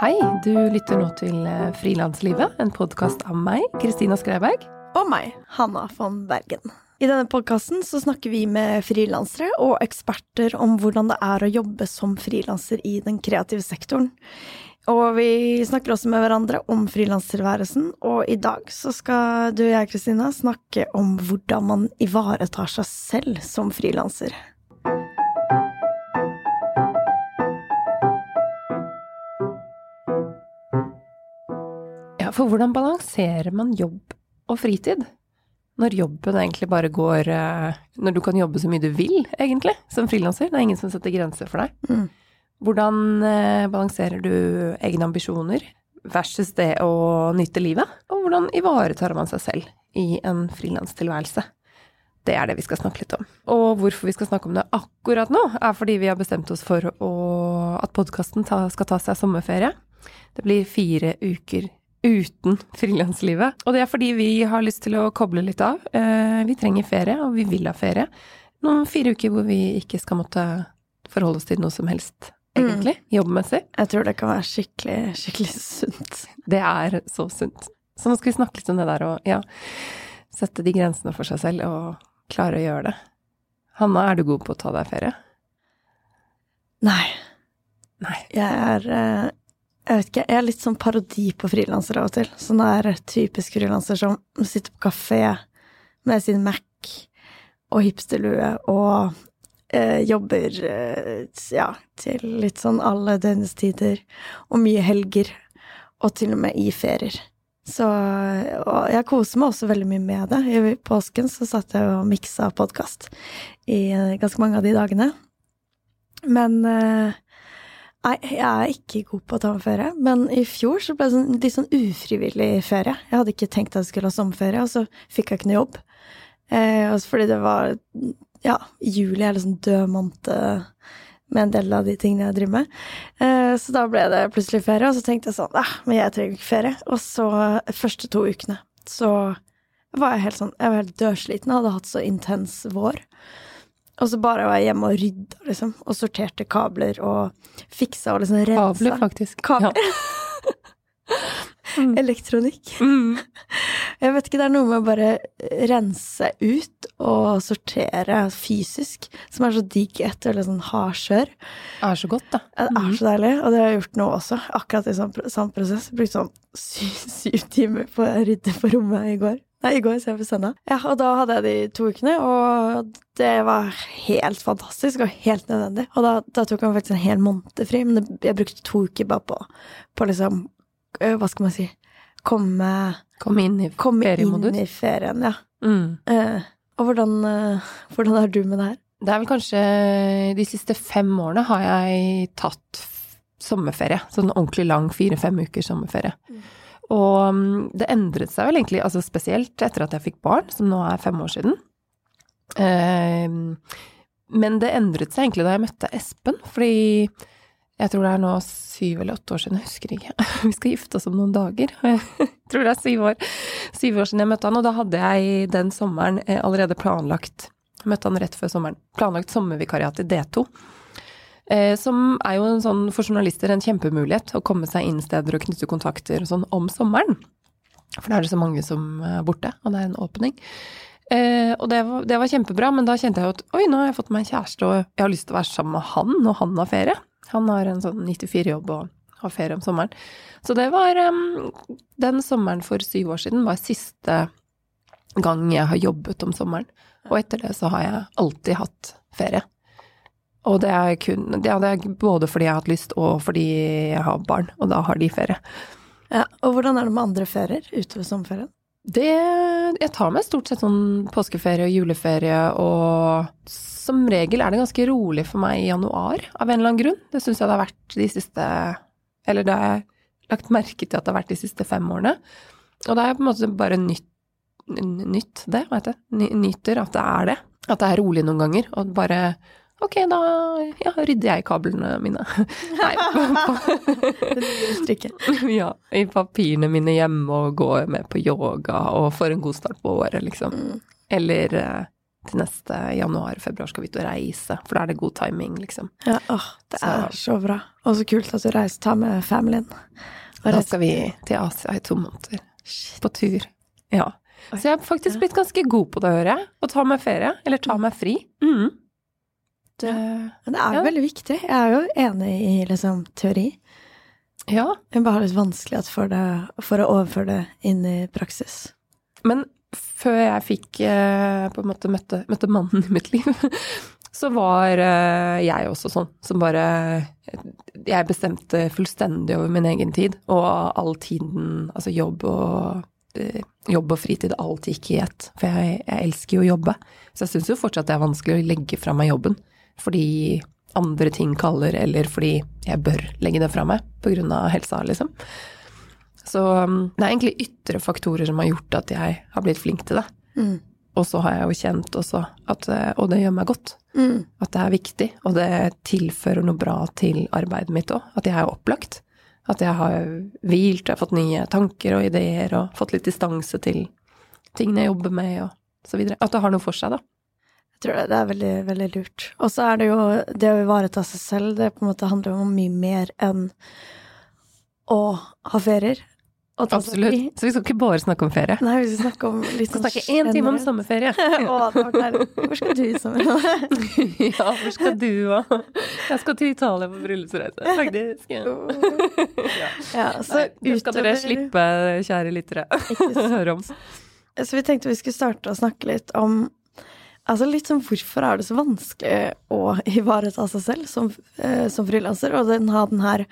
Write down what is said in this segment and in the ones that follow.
Hei, du lytter nå til eh, Frilanslivet, en podkast av meg, Kristina Skreiberg. Og meg, Hanna von Bergen. I denne podkasten snakker vi med frilansere og eksperter om hvordan det er å jobbe som frilanser i den kreative sektoren. Og vi snakker også med hverandre om frilanstilværelsen, og i dag så skal du og jeg, Kristina, snakke om hvordan man ivaretar seg selv som frilanser. For hvordan balanserer man jobb og fritid? Når jobben egentlig bare går eh, Når du kan jobbe så mye du vil, egentlig, som frilanser. Det er ingen som setter grenser for deg. Mm. Hvordan eh, balanserer du egne ambisjoner versus det å nyte livet? Og hvordan ivaretar man seg selv i en frilanstilværelse? Det er det vi skal snakke litt om. Og hvorfor vi skal snakke om det akkurat nå, er fordi vi har bestemt oss for å, at podkasten skal ta seg sommerferie. Det blir fire uker uten frilanslivet. Og det er fordi vi har lyst til å koble litt av. Eh, vi trenger ferie, og vi vil ha ferie. Noen fire uker hvor vi ikke skal måtte forholde oss til noe som helst, egentlig, jobbmessig. Jeg tror det kan være skikkelig, skikkelig sunt. Det er så sunt. Så nå skal vi snakke litt om det der og ja, sette de grensene for seg selv og klare å gjøre det. Hanna, er du god på å ta deg ferie? Nei. Nei. Jeg er eh, Jeg vet ikke, jeg er litt sånn parodi på frilansere av og til. Sånn der typisk frilanser som sitter på kafé med sin Mac og hipsterlue og eh, jobber eh, ja, til litt sånn alle døgnets tider, og mye helger, og til og med i ferier. Så og jeg koser meg også veldig mye med det. I påsken så satt jeg og miksa podkast i eh, ganske mange av de dagene. Men eh, Nei, jeg er ikke god på å ta meg ferie, men i fjor så ble det sånn, litt sånn ufrivillig ferie. Jeg hadde ikke tenkt at jeg skulle ha sommerferie, og så fikk jeg ikke noe jobb. Eh, også fordi det var Ja, juli er liksom død måned med en del av de tingene jeg driver med. Eh, så da ble det plutselig ferie, og så tenkte jeg sånn ja, men jeg trenger ikke ferie. Og så første to ukene så var jeg helt sånn Jeg var helt dødsliten, jeg hadde hatt så intens vår. Og så bare var jeg hjemme og rydda, liksom. Og sorterte kabler og fiksa og liksom rensa. Kabler, faktisk. Kabler. Mm. Elektronikk. Mm. Jeg vet ikke, det er noe med å bare rense ut og sortere fysisk, som er så digg etter litt sånn hardkjør. Det er så godt, da. Ja, Det er så deilig, og det har jeg gjort nå også. Akkurat i sånn, sånn prosess. Brukte sånn syv, syv timer på å rydde på rommet i går. Nei, i går, på søndag. Ja, og da hadde jeg de to ukene, og det var helt fantastisk og helt nødvendig. Og da, da tok jeg faktisk en hel måned fri, men det, jeg brukte to uker bare på, på liksom Hva skal man si Komme, Kom inn i komme feriemodus. inn i ferien, ja. Mm. Eh, og hvordan, eh, hvordan er du med det her? Det er vel kanskje De siste fem årene har jeg tatt sommerferie. Sånn ordentlig lang fire-fem uker sommerferie. Mm. Og mm, det endret seg vel egentlig, altså spesielt etter at jeg fikk barn, som nå er fem år siden. Eh, men det endret seg egentlig da jeg møtte Espen, fordi jeg tror det er nå syv eller åtte år siden, jeg husker ikke. Vi skal gifte oss om noen dager. Jeg tror det er syv år, syv år siden jeg møtte han, og da hadde jeg den sommeren eh, allerede planlagt Møtte han rett før sommeren. Planlagt sommervikariat i D2. Eh, som er jo sånn, for journalister en kjempemulighet å komme seg inn steder og knytte kontakter sånn om sommeren. For da er det så mange som er borte, og det er en åpning. Eh, og det var, det var kjempebra, men da kjente jeg jo at oi, nå har jeg fått meg en kjæreste, og jeg har lyst til å være sammen med han når han har ferie. Han har en sånn 94-jobb og har ferie om sommeren. Så det var um, Den sommeren for syv år siden var siste gang jeg har jobbet om sommeren. Og etter det så har jeg alltid hatt ferie. Og det er kun det er både fordi jeg har hatt lyst, og fordi jeg har barn, og da har de ferie. Ja, og hvordan er det med andre ferier utover sommerferien? Det Jeg tar meg stort sett sånn påskeferie og juleferie, og som regel er det ganske rolig for meg i januar, av en eller annen grunn. Det syns jeg det har vært de siste Eller det har jeg lagt merke til at det har vært de siste fem årene. Og da er jeg på en måte bare nytt, nytt det, hva heter det? Nyter at det er det. At det er rolig noen ganger, og bare Ok, da ja, rydder jeg kablene mine. Nei, Strikke. ja, i papirene mine hjemme og går med på yoga og får en god start på året, liksom. Mm. Eller eh, til neste januar-februar skal vi ut og reise, for da er det god timing, liksom. Ja, åh, det Så- er så bra. Og så kult at du reiser, tar med familien. Og Da skal vi til Asia i to måneder, Shit. på tur. Ja. Så jeg har faktisk blitt ganske god på det, hører jeg. Å ta meg ferie, eller ta meg fri. Mm. Det, Men det er Ja. veldig viktig. Jeg er jo enig i liksom teori. ja, Det er bare litt vanskelig for, det, for å overføre det inn i praksis. Men før jeg fikk eh, på en måte møtte, møtte mannen i mitt liv, så var eh, jeg også sånn som bare Jeg bestemte fullstendig over min egen tid, og all tiden, altså jobb og eh, Jobb og fritid, alltid gikk i ett. For jeg, jeg elsker jo å jobbe. Så jeg syns jo fortsatt det er vanskelig å legge fra meg jobben. Fordi andre ting kaller, eller fordi jeg bør legge det fra meg av helsa, liksom. Så um, det er egentlig ytre faktorer som har gjort at jeg har blitt flink til det. Mm. Og så har jeg jo kjent også at eh, Og det gjør meg godt. Mm. At det er viktig, og det tilfører noe bra til arbeidet mitt òg. At jeg er opplagt. At jeg har hvilt, jeg har fått nye tanker og ideer, og fått litt distanse til tingene jeg jobber med, og så videre. At det har noe for seg, da. Jeg tror det, det er veldig, veldig lurt. Og så er det jo det å ivareta seg selv, det på en måte handler om mye mer enn å ha ferier. Seg Absolutt. Så vi skal ikke bare snakke om ferie. Nei, vi skal snakke om litt sånn snakke én time om sommerferie. Å, det var deilig. Hvor skal du i sommer? ja, hvor skal du òg? Jeg skal til Italia på bryllupsreise, faktisk. Ja. ja. ja, så Nei, det skal dere slippe, kjære lyttere, høre om. Så vi tenkte vi skulle starte å snakke litt om Altså litt sånn hvorfor er det så vanskelig å ivareta seg selv som, eh, som frilanser, og den, ha den her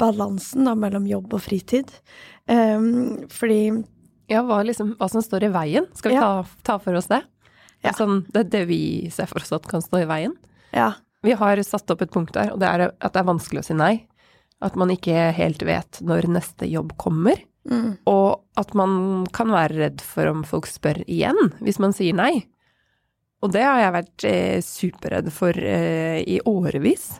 balansen da mellom jobb og fritid. Um, fordi Ja, hva, liksom, hva som står i veien? Skal vi Ja. ta, ta for oss det? Ja. Sånn, det det vi ser for oss at kan stå i veien. Ja. Vi har satt opp et punkt der, og det er at det er vanskelig å si nei. At man ikke helt vet når neste jobb kommer. Mm, Og at man kan være redd for om folk spør igjen hvis man sier nei. Og det har jeg vært eh, superredd for eh, i årevis.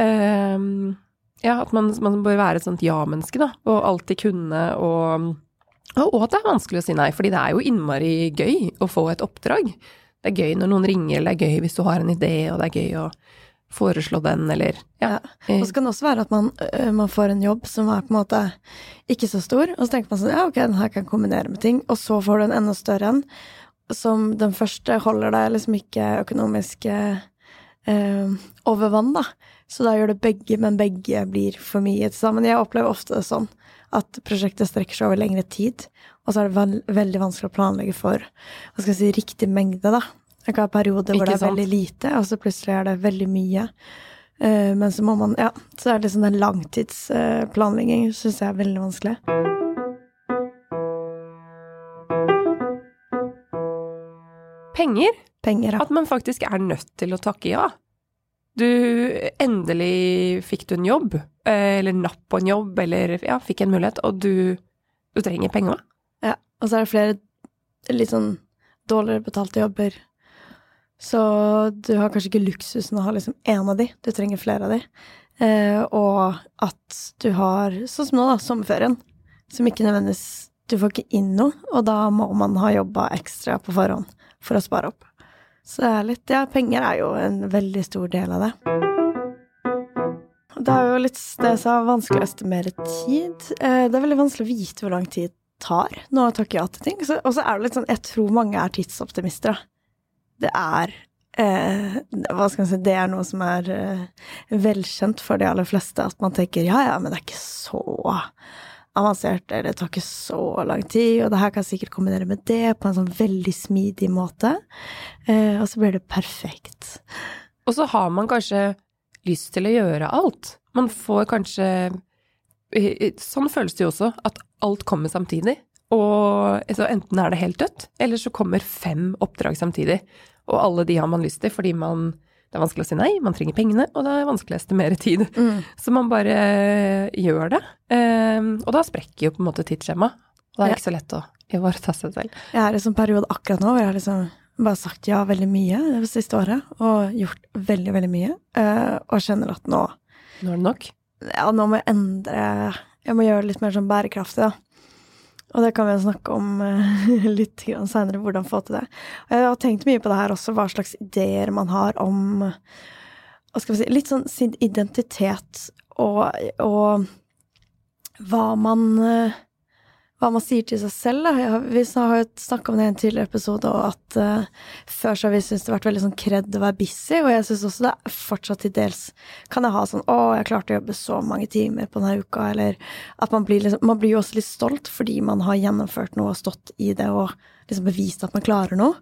Um, ja, at man, man bør være et sånt ja-menneske, da. Og alltid kunne og, og at det er vanskelig å si nei, fordi det er jo innmari gøy å få et oppdrag. Det er gøy når noen ringer, eller det er gøy hvis du har en idé, og det er gøy å foreslå den, eller ja. Og så kan det også være at man, man får en jobb som er på en måte ikke så stor, og så tenker man sånn ja, ok, den her kan kombinere med ting, og så får du en enda større en, som den første holder deg liksom ikke økonomisk eh, eh, over vann, da. Så da gjør det begge, men begge blir for mye til sammen. Jeg opplever ofte det sånn at prosjektet strekker seg over lengre tid, og så er det veldig vanskelig å planlegge for hva skal jeg si, riktig mengde, da. Jeg kan ha perioder hvor det er veldig lite, og så plutselig er det veldig mye. Eh, men så må man Ja, så er det liksom den langtidsplanleggingen syns jeg er veldig vanskelig. Penger. Penger, ja. At man faktisk er nødt til å takke ja. Du endelig fikk du en jobb, eh, eller napp på en jobb, eller ja, fikk en mulighet, og du, du trenger penger. ja. Og så er det flere litt sånn dårligere betalte jobber. Så du har kanskje ikke luksusen å ha liksom én av de, du trenger flere av de. Eh, og at du har, sånn som nå, da, sommerferien, som ikke nødvendigvis Du får ikke inn noe, og da må man ha jobba ekstra på forhånd for å spare opp. Så det er litt Ja, penger er jo en veldig stor del av det. Det er jo litt det jeg sa, vanskelig å estimere tid. Eh, Det er veldig vanskelig å vite hvor lang tid det tar nå jeg takker ja til ting. Og så er det litt sånn Jeg tror mange er tidsoptimister, da. Det er eh, Hva skal jeg si Det er noe som er eh, velkjent for de aller fleste, at man tenker ja ja, men det er ikke så avansert, eller det tar ikke så lang tid, og det her kan sikkert kombinere med det på en sånn veldig smidig måte. Eh, og så blir det perfekt. Og så har man kanskje lyst til å gjøre alt. Man får kanskje eh, Sånn føles det jo også, at alt kommer samtidig. Og så enten er det helt dødt, eller så kommer fem oppdrag samtidig. Og alle de har man lyst til fordi man det er vanskelig å si nei, man trenger pengene, og det er vanskelig å estimere tid. Så man bare gjør det. Eh, og da sprekker jo på en måte tidsskjemaet. Og det er Ja. ikke så lett å ivareta seg selv. Jeg er i en sånn periode akkurat nå hvor jeg har liksom bare sagt ja veldig mye det siste året, og gjort veldig, veldig mye, eh, og kjenner at nå Nå er det nok. Ja, nå må jeg endre Jeg må gjøre det litt mer sånn bærekraftig, da. Og det kan vi jo snakke om eh, litt seinere, hvordan få til det. Og jeg har tenkt mye på det her også, hva slags ideer man har om si, litt sånn sin identitet og, og hva man eh, hva man sier til seg selv. Da. Ja, vi har jo snakka om det i en tidligere episode, og at uh, før så har vi syntes det har vært veldig sånn kred å være busy, og jeg syns også det er fortsatt til dels kan jeg ha sånn å, jeg klarte å jobbe så mange timer på denne uka, eller at man blir liksom Man blir jo også litt stolt fordi man har gjennomført noe og stått i det og liksom bevist at man klarer noe.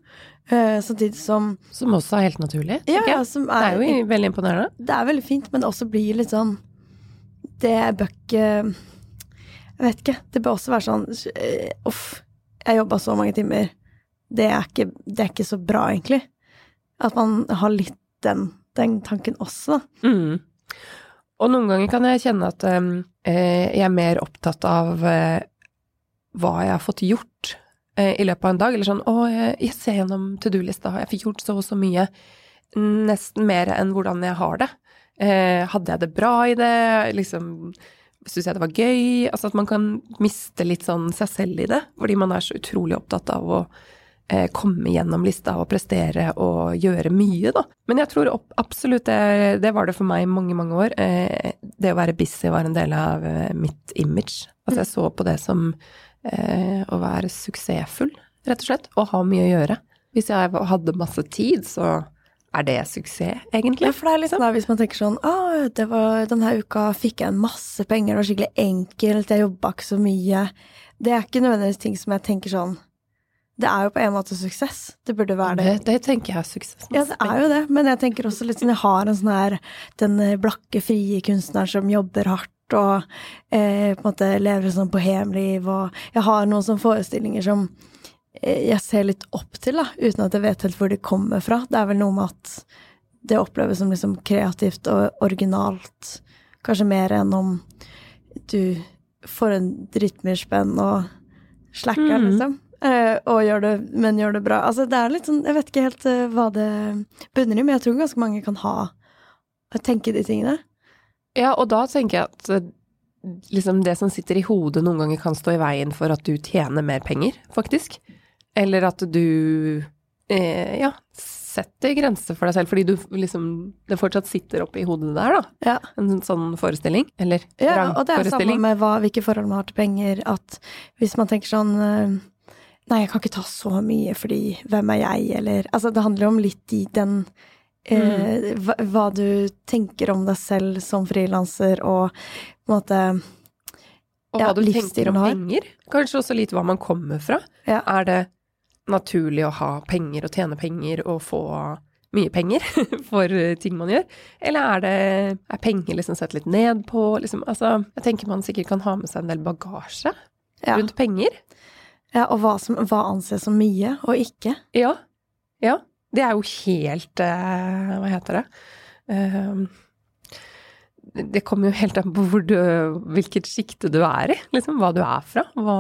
Uh, samtidig som Som også er helt naturlig. Ja, ja, som er, det er jo veldig imponerende. Det er veldig fint, men det også blir litt sånn Det bør ikke jeg vet ikke. Det bør også være sånn eh, Uff, jeg jobba så mange timer. Det er, ikke, det er, ikke, så bra, egentlig. At man har litt den, den tanken også, da. Mm. Og noen ganger kan jeg kjenne at um, jeg er mer opptatt av uh, hva jeg har fått gjort uh, i løpet av en dag. Eller sånn å, jeg, ser gjennom to do-lista, jeg fikk gjort så og så mye. Nesten mer enn hvordan jeg har det. Uh, hadde jeg det bra i det? Liksom syns jeg det var gøy? Altså at man kan miste litt sånn seg selv i det, fordi man er så utrolig opptatt av å eh, komme gjennom lista og prestere og gjøre mye, da. Men jeg tror absolutt det, det var det for meg i mange, mange år. Eh, det å være busy var en del av eh, mitt image. Altså jeg så på det som å være suksessfull, rett og slett, og ha mye å gjøre. Hvis jeg hadde masse tid, så er det suksess, egentlig? Ja, for det er liksom, da, hvis man tenker sånn Å, var, denne uka fikk jeg en masse penger, det var skikkelig enkelt, jeg jobba ikke så mye. Det er ikke nødvendigvis ting som jeg tenker sånn Det er jo på en måte suksess. Det burde være det. Det, det tenker jeg er suksess. Ja, det er jo det, men jeg tenker også litt sånn Jeg har en sånn her Den blakke, frie kunstneren som jobber hardt og eh, på en måte lever et sånn bohemliv, og jeg har noen sånne forestillinger som jeg ser litt opp til, da, uten at jeg vet helt hvor de kommer fra. Det er vel noe med at det oppleves som liksom kreativt og originalt, kanskje mer enn om du får en drittmirspenn og slacker, mm. liksom. Eh, og gjør det, men gjør det bra. Altså, det er litt sånn Jeg vet ikke helt uh, hva det bunner i, men jeg tror ganske mange kan ha tenke de tingene. Ja, og da tenker jeg at liksom det som sitter i hodet noen ganger kan stå i veien for at du tjener mer penger, faktisk. Eller at du eh, ja, setter grenser for deg selv, fordi du liksom Det fortsatt sitter oppe i hodet der, da. Ja. En sånn forestilling. Eller ja, og det er samme med hva, hvilke forhold man har til penger. At hvis man tenker sånn eh, Nei, jeg kan ikke ta så mye fordi hvem er jeg, eller Altså, det handler jo om litt i den eh, mm. hva, hva, du tenker om deg selv som frilanser, og på en måte Og hva ja, du tenker om penger. Kanskje også litt hva man kommer fra. Ja. Er det naturlig å ha penger og tjene penger og få mye penger for ting man gjør? Eller er det er penger liksom sett litt ned på? Liksom, altså, jeg tenker man sikkert kan ha med seg en del bagasje ja. rundt penger. Ja, og hva, som, hva anses som mye og ikke. Ja. Ja. Det er jo helt uh, Hva heter det? Uh, det kommer jo helt an på du, hvilket sjikte du er i, liksom. Hva du er fra. Hva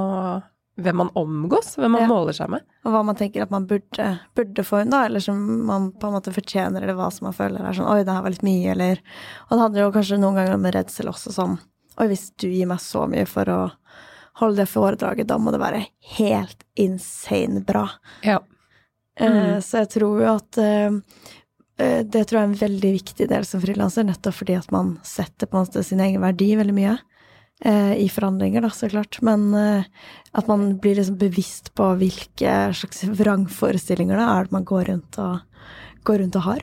hvem man omgås, hvem man ja. måler seg med. Og hva man tenker at man burde, burde få inn, da, eller som man på en måte fortjener, eller hva som man føler er sånn oi, det her var litt mye, eller Og det handler jo kanskje noen ganger om redsel også, sånn oi, hvis du gir meg så mye for å holde det foredraget, da må det være helt insane bra. Ja. Eh, mm. Så jeg tror jo at uh, det tror jeg er en veldig viktig del som frilanser, nettopp fordi at man setter på en måte sin egen verdi veldig mye. Eh, i forandringer, da, så klart. Men eh, at man blir liksom bevisst på hvilke slags vrangforestillinger det er man går rundt og, går rundt og har.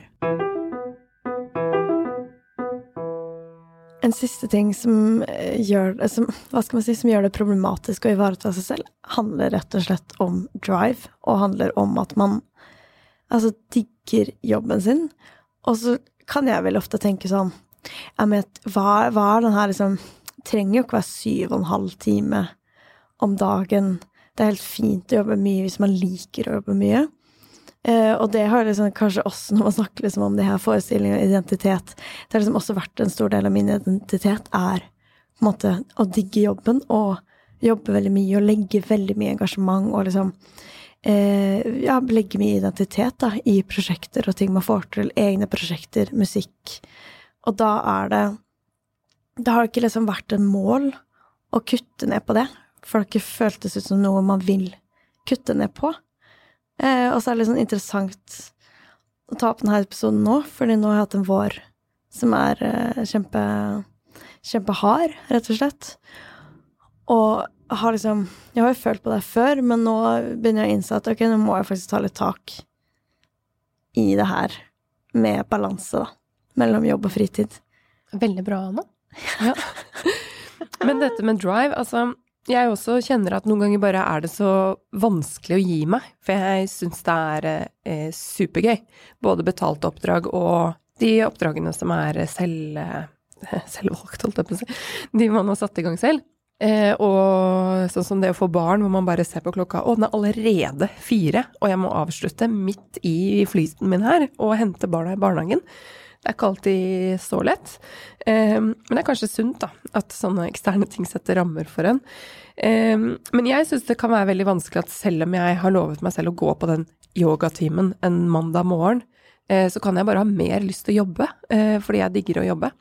En siste ting som eh, gjør, som, si, som gjør det problematisk å ivareta seg selv, handler rett og slett om drive, og handler om at man altså digger jobben sin. Og så kan jeg vel ofte tenke sånn jeg vet, hva, hva er den her liksom trenger jo ikke være syv og en halv time om dagen. Det er helt fint å jobbe mye hvis man liker å jobbe mye. Uh, og det har liksom kanskje også, når man snakker liksom om det her forestillingen og identitet Det har liksom også vært en stor del av min identitet, er på en måte å digge jobben og jobbe veldig mye og legge veldig mye engasjement og liksom uh, Ja, legge mye identitet da, i prosjekter og ting man får til. Egne prosjekter, musikk. Og da er det det har ikke liksom vært en mål å kutte ned på det. for det har ikke føltes ut som noe man vil kutte ned på. Eh, og så er det litt sånn interessant å ta opp denne episoden nå, fordi nå har jeg hatt en vår som er eh, kjempe, kjempehard, rett og slett. Og har liksom Jeg har jo følt på det før, men nå begynner jeg å innse at ok, nå må jeg faktisk ta litt tak i det her med balanse, da. Mellom jobb og fritid. Veldig bra, Anna. Ja. Men dette med drive, altså jeg også kjenner at noen ganger bare er det så vanskelig å gi meg, for jeg syns det er eh, supergøy. Både betalte oppdrag og de oppdragene som er selv, eh, selvvalgt, holdt jeg på å si. De man har satt i gang selv. Eh, og sånn som det å få barn hvor man bare ser på klokka Å, den er allerede fire, og jeg må avslutte midt i flyten min her og hente barna i barnehagen. Det er ikke alltid så lett. Eh, men det er kanskje sunt, da, at sånne eksterne ting setter rammer for en. Eh, men jeg syns det kan være veldig vanskelig at selv om jeg har lovet meg selv å gå på den yogatimen en mandag morgen, eh, så kan jeg bare ha mer lyst til å jobbe, fordi jeg digger å jobbe.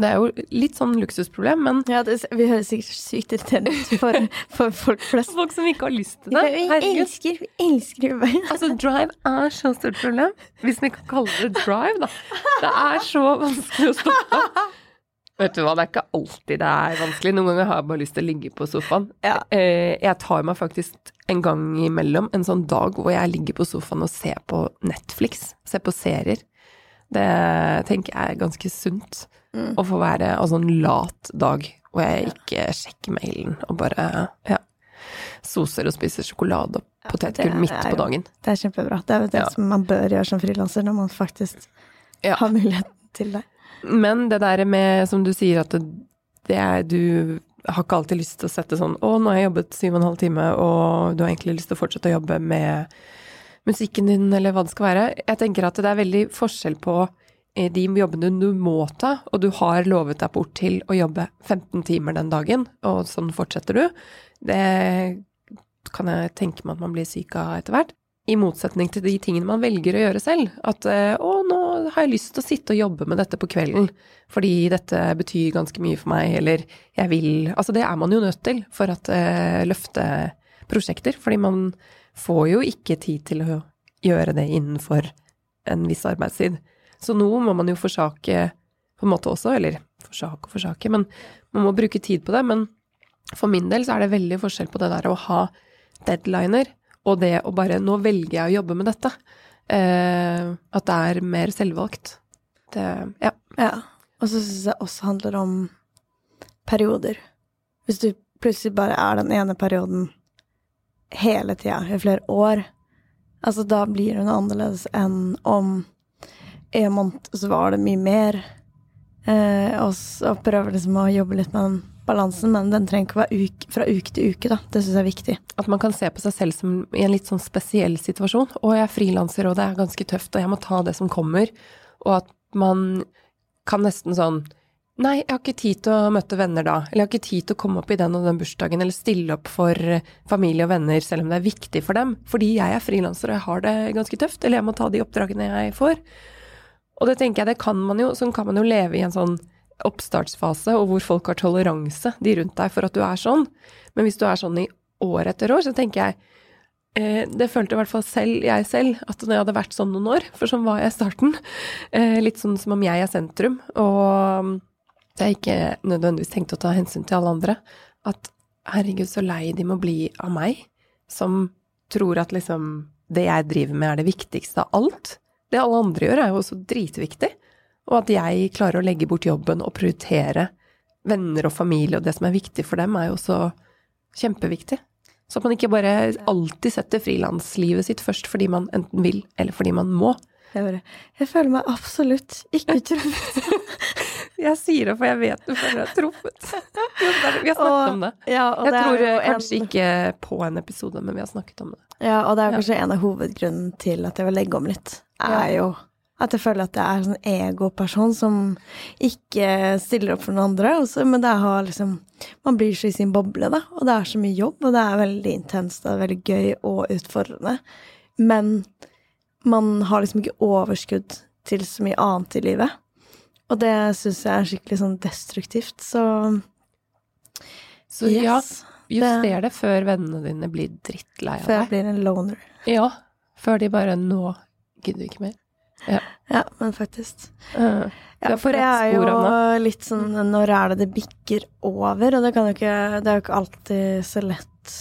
Det er jo litt sånn luksusproblem, men Ja, det, vi høres sikkert sykt irriterende ut for, for folk flest. Folk som ikke har lyst til det. Vi elsker, vi elsker Uber. Altså, drive er så stort problem. Hvis vi kan kalle det drive, da. Det er så vanskelig å stoppe. Vet du hva, det er ikke alltid det er vanskelig. Noen ganger har jeg bare lyst til å ligge på sofaen. Ja. Eh, Jeg tar meg faktisk en gang imellom en sånn dag hvor jeg ligger på sofaen og ser på Netflix, ser på serier. Det tenker jeg er ganske sunt. Mm. Å få være altså en lat dag hvor jeg ikke sjekker mailen og bare ja, soser og spiser sjokolade og ja, potetgull midt på dagen. Det er kjempebra. Det er jo det Ja. som man bør gjøre som frilanser, når man faktisk har muligheten til det. Men det der med, som du sier, at det, det er du har ikke alltid lyst til å sette sånn Å, nå har jeg jobbet syv og en halv time, og du har egentlig lyst til å fortsette å jobbe med musikken din, eller hva det skal være. Jeg tenker at det er veldig forskjell på de jobbene du må ta, og du har lovet deg bort til å jobbe 15 timer den dagen, og sånn fortsetter du. Det kan jeg tenke meg at man blir syk av etter hvert. I motsetning til de tingene man velger å gjøre selv. At å, nå har jeg lyst til å sitte og jobbe med dette på kvelden, fordi dette betyr ganske mye for meg, eller jeg vil Altså det er man jo nødt til for at eh, løfte prosjekter, fordi man får jo ikke tid til å gjøre det innenfor en viss arbeidstid. Så noe må man jo forsake på en måte også, eller forsake og forsake, men man må bruke tid på det. Men for min del så er det veldig forskjell på det der å ha deadliner og det å bare Nå velger jeg å jobbe med dette. Eh, at det er mer selvvalgt. Det Ja. Ja. Og så syns jeg også handler om perioder. Hvis du plutselig bare er den ene perioden hele tida, i flere år, altså da blir det noe annerledes enn om en måned så var det mye mer, eh, og så prøver liksom å jobbe litt med den balansen, men den trenger ikke å være uke, fra uke til uke, da. Det syns jeg er viktig. At man kan se på seg selv som i en litt sånn spesiell situasjon. Og jeg er frilanser, og det er ganske tøft, og jeg må ta det som kommer. Og at man kan nesten sånn Nei, jeg har ikke tid til å møte venner da. Eller jeg har ikke tid til å komme opp i den og den bursdagen, eller stille opp for eh, familie og venner, selv om det er viktig for dem. Fordi jeg er frilanser og jeg har det ganske tøft, eller jeg må ta de oppdragene jeg får. Og det tenker jeg, det kan man jo, sånn kan man jo leve i en sånn oppstartsfase, og hvor folk har toleranse, de rundt deg, for at du er sånn. Men hvis du er sånn i år etter år, så tenker jeg eh, Det følte i hvert fall selv, jeg selv, at når jeg hadde vært sånn noen år, for sånn var jeg i starten. Eh, litt sånn som om jeg er sentrum, og jeg ikke nødvendigvis tenkte å ta hensyn til alle andre. At herregud, så lei de må bli av meg, som tror at liksom det jeg driver med er det viktigste av alt. Det alle andre gjør, er jo også dritviktig. Og at jeg klarer å legge bort jobben og prioritere venner og familie, og det som er viktig for dem, er jo også kjempeviktig. Så at man ikke bare alltid setter frilanslivet sitt først fordi man enten vil, eller fordi man må. Jeg, bare, jeg føler meg absolutt ikke truffet. Jeg sier det, for jeg vet du føler deg truffet. Vi har snakket Og- om det. Ja, og Jeg det tror eh, en- kanskje ikke på en episode, men vi har snakket om det. Ja, og det er Ja. kanskje en av hovedgrunnene til at jeg vil legge om litt, er jo at jeg føler at jeg er en sånn egoperson som ikke stiller opp for noen andre. Også, men det har liksom Man blir så i sin boble, da, og det er så mye jobb, og det er veldig intenst, det er veldig gøy og utfordrende. Men man har liksom ikke overskudd til så mye annet i livet. Og det syns jeg er skikkelig sånn destruktivt, så Så ja. Juster det før vennene dine blir drittlei av deg. Før jeg blir en loner. Ja. Før de bare Nå gidder vi ikke mer. Ja, men faktisk. Uh, Ja, for det er jo litt sånn Når er det det bikker over? Og det kan jo ikke Det er jo ikke alltid så lett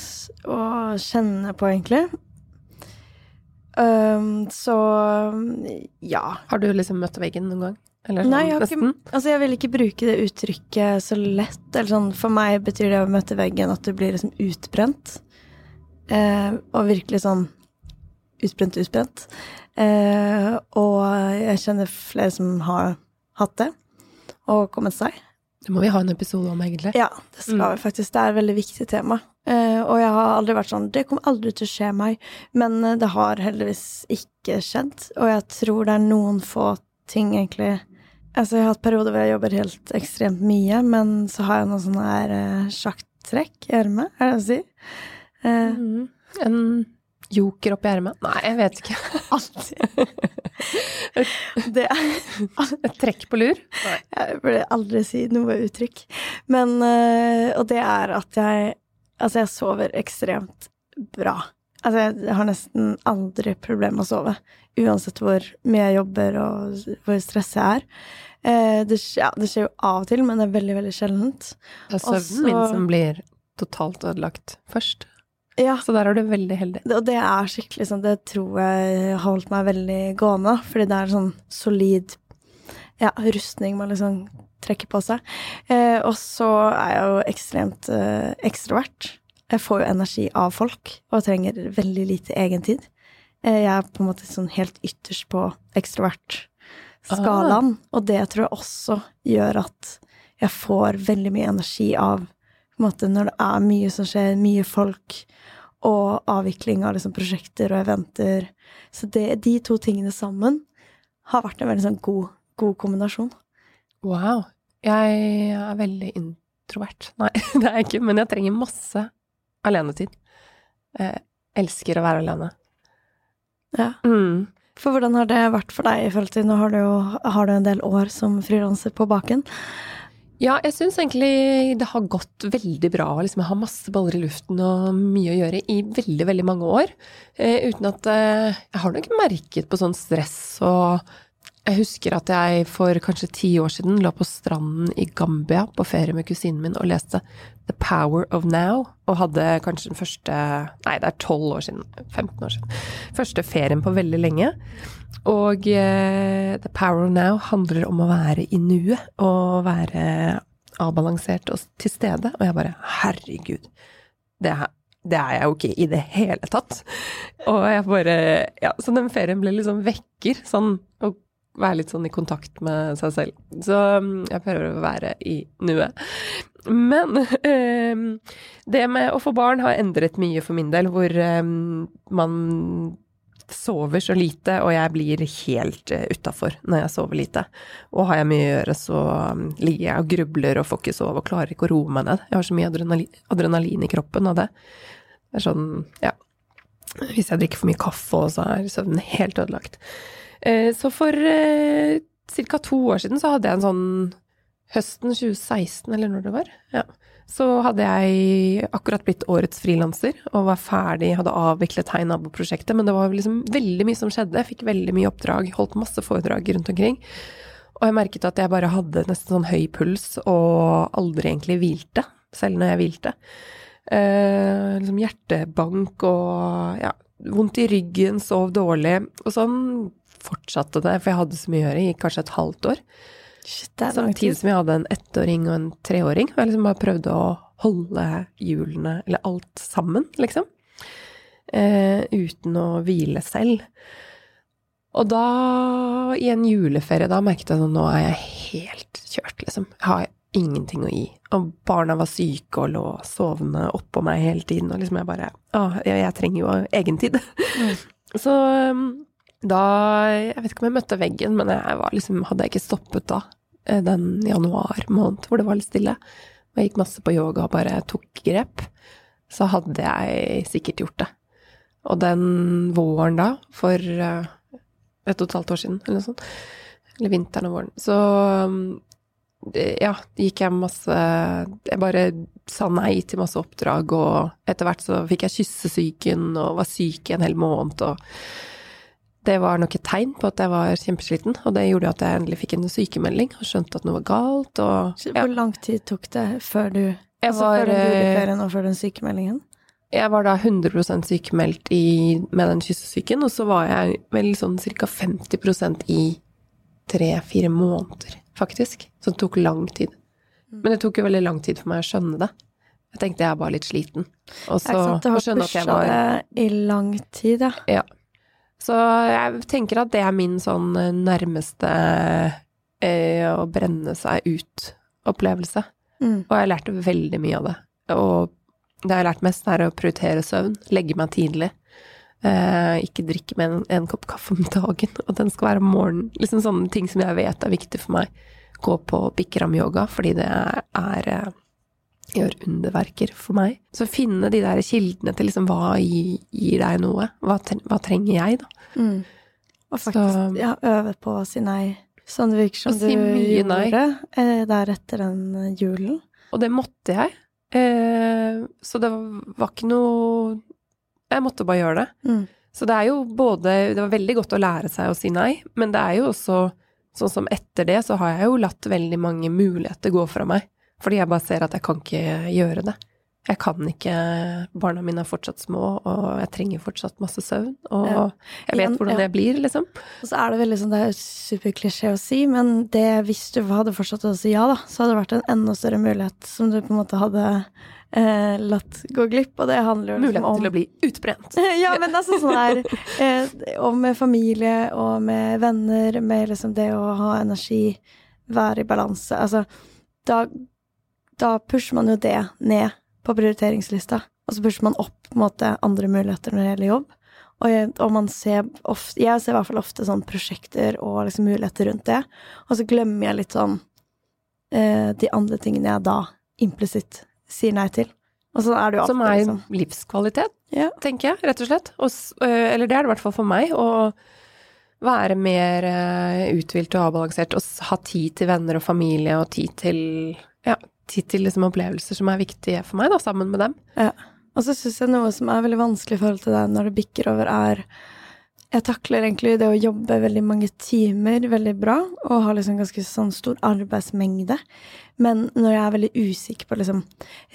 å kjenne på, egentlig. Um, så ja. har du liksom møtt veggen noen gang? Eller sånn, Nei, jeg ikke? Altså, jeg vil ikke bruke det uttrykket så lett. Eller sånn, for meg betyr det å møte veggen at du blir liksom utbrent. Eh, og virkelig sånn utbrent, utbrent. Eh, og jeg kjenner flere som har hatt det, og kommet seg. Det må vi ha en episode om, egentlig. Ja, det skal Mm. vi faktisk. Det er et veldig viktig tema. Eh, og jeg har aldri vært sånn Det kommer aldri til å skje meg. Men eh, det har heldigvis ikke skjedd. Og jeg tror det er noen få ting, egentlig Altså, jeg har hatt perioder hvor jeg jobber helt ekstremt mye, men så har jeg noen sånne her uh, sjakktrekk i ermet, er det å si? Uh, Mm. En joker oppi ermet? Nei, jeg vet ikke. alltid. det Et trekk på lur? Nei. Jeg burde aldri si noe uttrykk. Men uh, Og det er at jeg Altså, jeg sover ekstremt bra. Altså, jeg har nesten aldri problemer med å sove. Uansett hvor mye jeg jobber og hvor stresset jeg er. Eh, det, ja, det skjer jo av og til, men det er veldig, veldig sjeldent. Det er søvnen min som blir totalt ødelagt først. Ja, Så der er du veldig heldig. det- og det er skikkelig sånn Det tror jeg har holdt meg veldig gående, fordi det er sånn solid ja, rustning man liksom trekker på seg. Eh, og så er jeg jo ekstremt eh, ekstrovert. Jeg får jo energi av folk, og trenger veldig lite egentid. Eh, jeg er på en måte sånn helt ytterst på ekstrovert-skalaen, og det tror jeg også gjør at jeg får veldig mye energi av måte når det er mye som skjer, mye folk, og avvikling av liksom prosjekter og eventer. Så det, de to tingene sammen har vært en veldig sånn god, god kombinasjon. Wow. Jeg er veldig introvert. Nei, det er jeg ikke, men jeg trenger masse alenetid. Jeg elsker å være alene. Ja. Mm. For hvordan har det vært for deg i forhold til Nå har du jo har du en del år som frilanser på baken. Ja, jeg syns egentlig det har gått veldig bra. Liksom, jeg har masse baller i luften og mye å gjøre i veldig, veldig mange år. Eh, uten at eh, Jeg har nok merket på sånn stress og Jeg husker at jeg for kanskje ti år siden lå på stranden i Gambia på ferie med kusinen min og leste The Power of Now, og hadde kanskje den første Nei, det er tolv år siden. 15 år siden. Første ferien på veldig lenge. Og uh, The Power of Now handler om å være i nuet og være avbalansert og til stede. Og jeg bare herregud, det er, det er jeg jo ikke i det hele tatt. Og jeg bare Ja, så den ferien ble liksom vekker, sånn å være litt sånn i kontakt med seg selv. Så mm, jeg prøver å være i nuet. Men eh, det med å få barn har endret mye for min del, hvor eh, man sover så lite, og jeg blir helt uh, utafor når jeg sover lite. Og har jeg mye å gjøre, så um, ligger jeg og grubler og får ikke sove og klarer ikke å roe meg ned. Jeg har så mye adrenalin, adrenalin i kroppen av det. Det er sånn, ja Hvis jeg drikker for mye kaffe, så er søvnen helt ødelagt. Eh, så for eh, ca. to år siden så hadde jeg en sånn Høsten 2016, eller når det var. Ja så hadde jeg akkurat blitt årets frilanser og var ferdig, hadde avviklet Heinabo-prosjektet, men det var liksom veldig mye som skjedde. Jeg fikk veldig mye oppdrag, holdt masse foredrag rundt omkring. Og jeg merket at jeg bare hadde nesten sånn høy puls og aldri egentlig hvilte, selv når jeg hvilte. Eh, liksom hjertebank og ja, vondt i ryggen, sov dårlig. Og sånn fortsatte det, for jeg hadde så mye å gjøre i kanskje et halvt år. Shit, Samtidig tid. som jeg hadde en ettåring og en treåring. Og jeg liksom bare prøvde å holde hjulene, eller alt sammen, liksom. Eh, uten å hvile selv. Og da, i en juleferie, da merket jeg at nå er jeg helt kjørt, liksom. Jeg har ingenting å gi. Og barna var syke og lå sovende oppå meg hele tiden, og liksom jeg bare Å, jeg, jeg trenger jo egentid. Mm. Så um, da Jeg vet ikke om jeg møtte veggen, men jeg liksom Hadde jeg ikke stoppet da, eh, den januar måned hvor det var litt stille, og jeg gikk masse på yoga og bare tok grep, så hadde jeg sikkert gjort det. Og den våren da, for eh, et og et halvt år siden, eller noe sånt, eller vinteren og våren, så um, ja, gikk jeg masse Jeg bare sa nei til masse oppdrag, og etter hvert så fikk jeg kyssesyken og var syk i en hel måned, og det var nok et tegn på at jeg var kjempesliten, og det gjorde at jeg endelig fikk en sykemelding og skjønte at noe var galt, og ja. Hvor lang tid tok det før du Jeg Altså var, før den eh, juleferien og før den sykemeldingen? Jeg var da 100 sykemeldt i, med den kyssesyken, og så var jeg vel sånn ca. 50% i tre-fire måneder, faktisk. Så det tok lang tid. Mm. Men det tok jo veldig lang tid for meg å skjønne det. Jeg tenkte jeg er bare litt sliten. Og Det så er ikke sant, du å har at jeg pusha var det i lang tid, ja. Ja. Så jeg tenker at det er min sånn nærmeste eh, å brenne seg ut-opplevelse. Mm. Og jeg har lært veldig mye av det. Og det jeg har lært mest, er å prioritere søvn. Legge meg tidlig. Eh, ikke drikke med en, en kopp kaffe om dagen, og den skal være om morgenen. Liksom sånne ting som jeg vet er viktig for meg. Gå på bikram-yoga, fordi det er, er eh, gjør underverker for meg. Så finne de der kildene til liksom hva gir, gir deg noe? Hva, trenger jeg, da? Mm. Og faktisk Så- ja, øve på å si nei. Sånn det virker som du si gjorde nei. eh, der etter den eh, julen. Og det måtte jeg. Eh, så det var ikke noe Jeg måtte bare gjøre det. Mm. Så det er jo både Det var veldig godt å lære seg å si nei, men det er jo også sånn som etter det, så har jeg jo latt veldig mange muligheter gå fra meg. Fordi jeg bare ser at jeg kan ikke gjøre det. Jeg kan ikke Barna mine er fortsatt små, og jeg trenger fortsatt masse søvn. Og Ja. jeg vet hvordan ja. det blir, liksom. Og så er det veldig sånn, det er superklisjé å si, men det, hvis du hadde fortsatt å si ja, da, så hadde det vært en enda større mulighet som du på en måte hadde eh, latt gå glipp, og det handler jo liksom Muligheten om til å bli utbrent. ja, men altså sånn her eh, Og med familie og med venner, med liksom det å ha energi, være i balanse Altså, da, da pusher man jo det ned på prioriteringslista, og så pusher man opp måte andre muligheter når det gjelder jobb. Og, jeg, og man ser ofte Jeg ser i hvert fall ofte sånn prosjekter og liksom muligheter rundt det, og så glemmer jeg litt sånn eh, de andre tingene jeg da implisitt sier nei til. Og sånn er det jo alltid, Som er liksom. livskvalitet, Ja. tenker jeg, rett og slett. Og, øh, eller det er det i hvert fall for meg. Å være mer øh, uthvilt og avbalansert, og ha tid til venner og familie, og tid til ja, tid til liksom opplevelser som er viktige for meg, da, sammen med dem. Og så syns jeg noe som er veldig vanskelig i forhold til det når det bikker over, er Jeg takler egentlig det å jobbe veldig mange timer veldig bra, og har liksom ganske sånn stor arbeidsmengde. Men når jeg er veldig usikker på liksom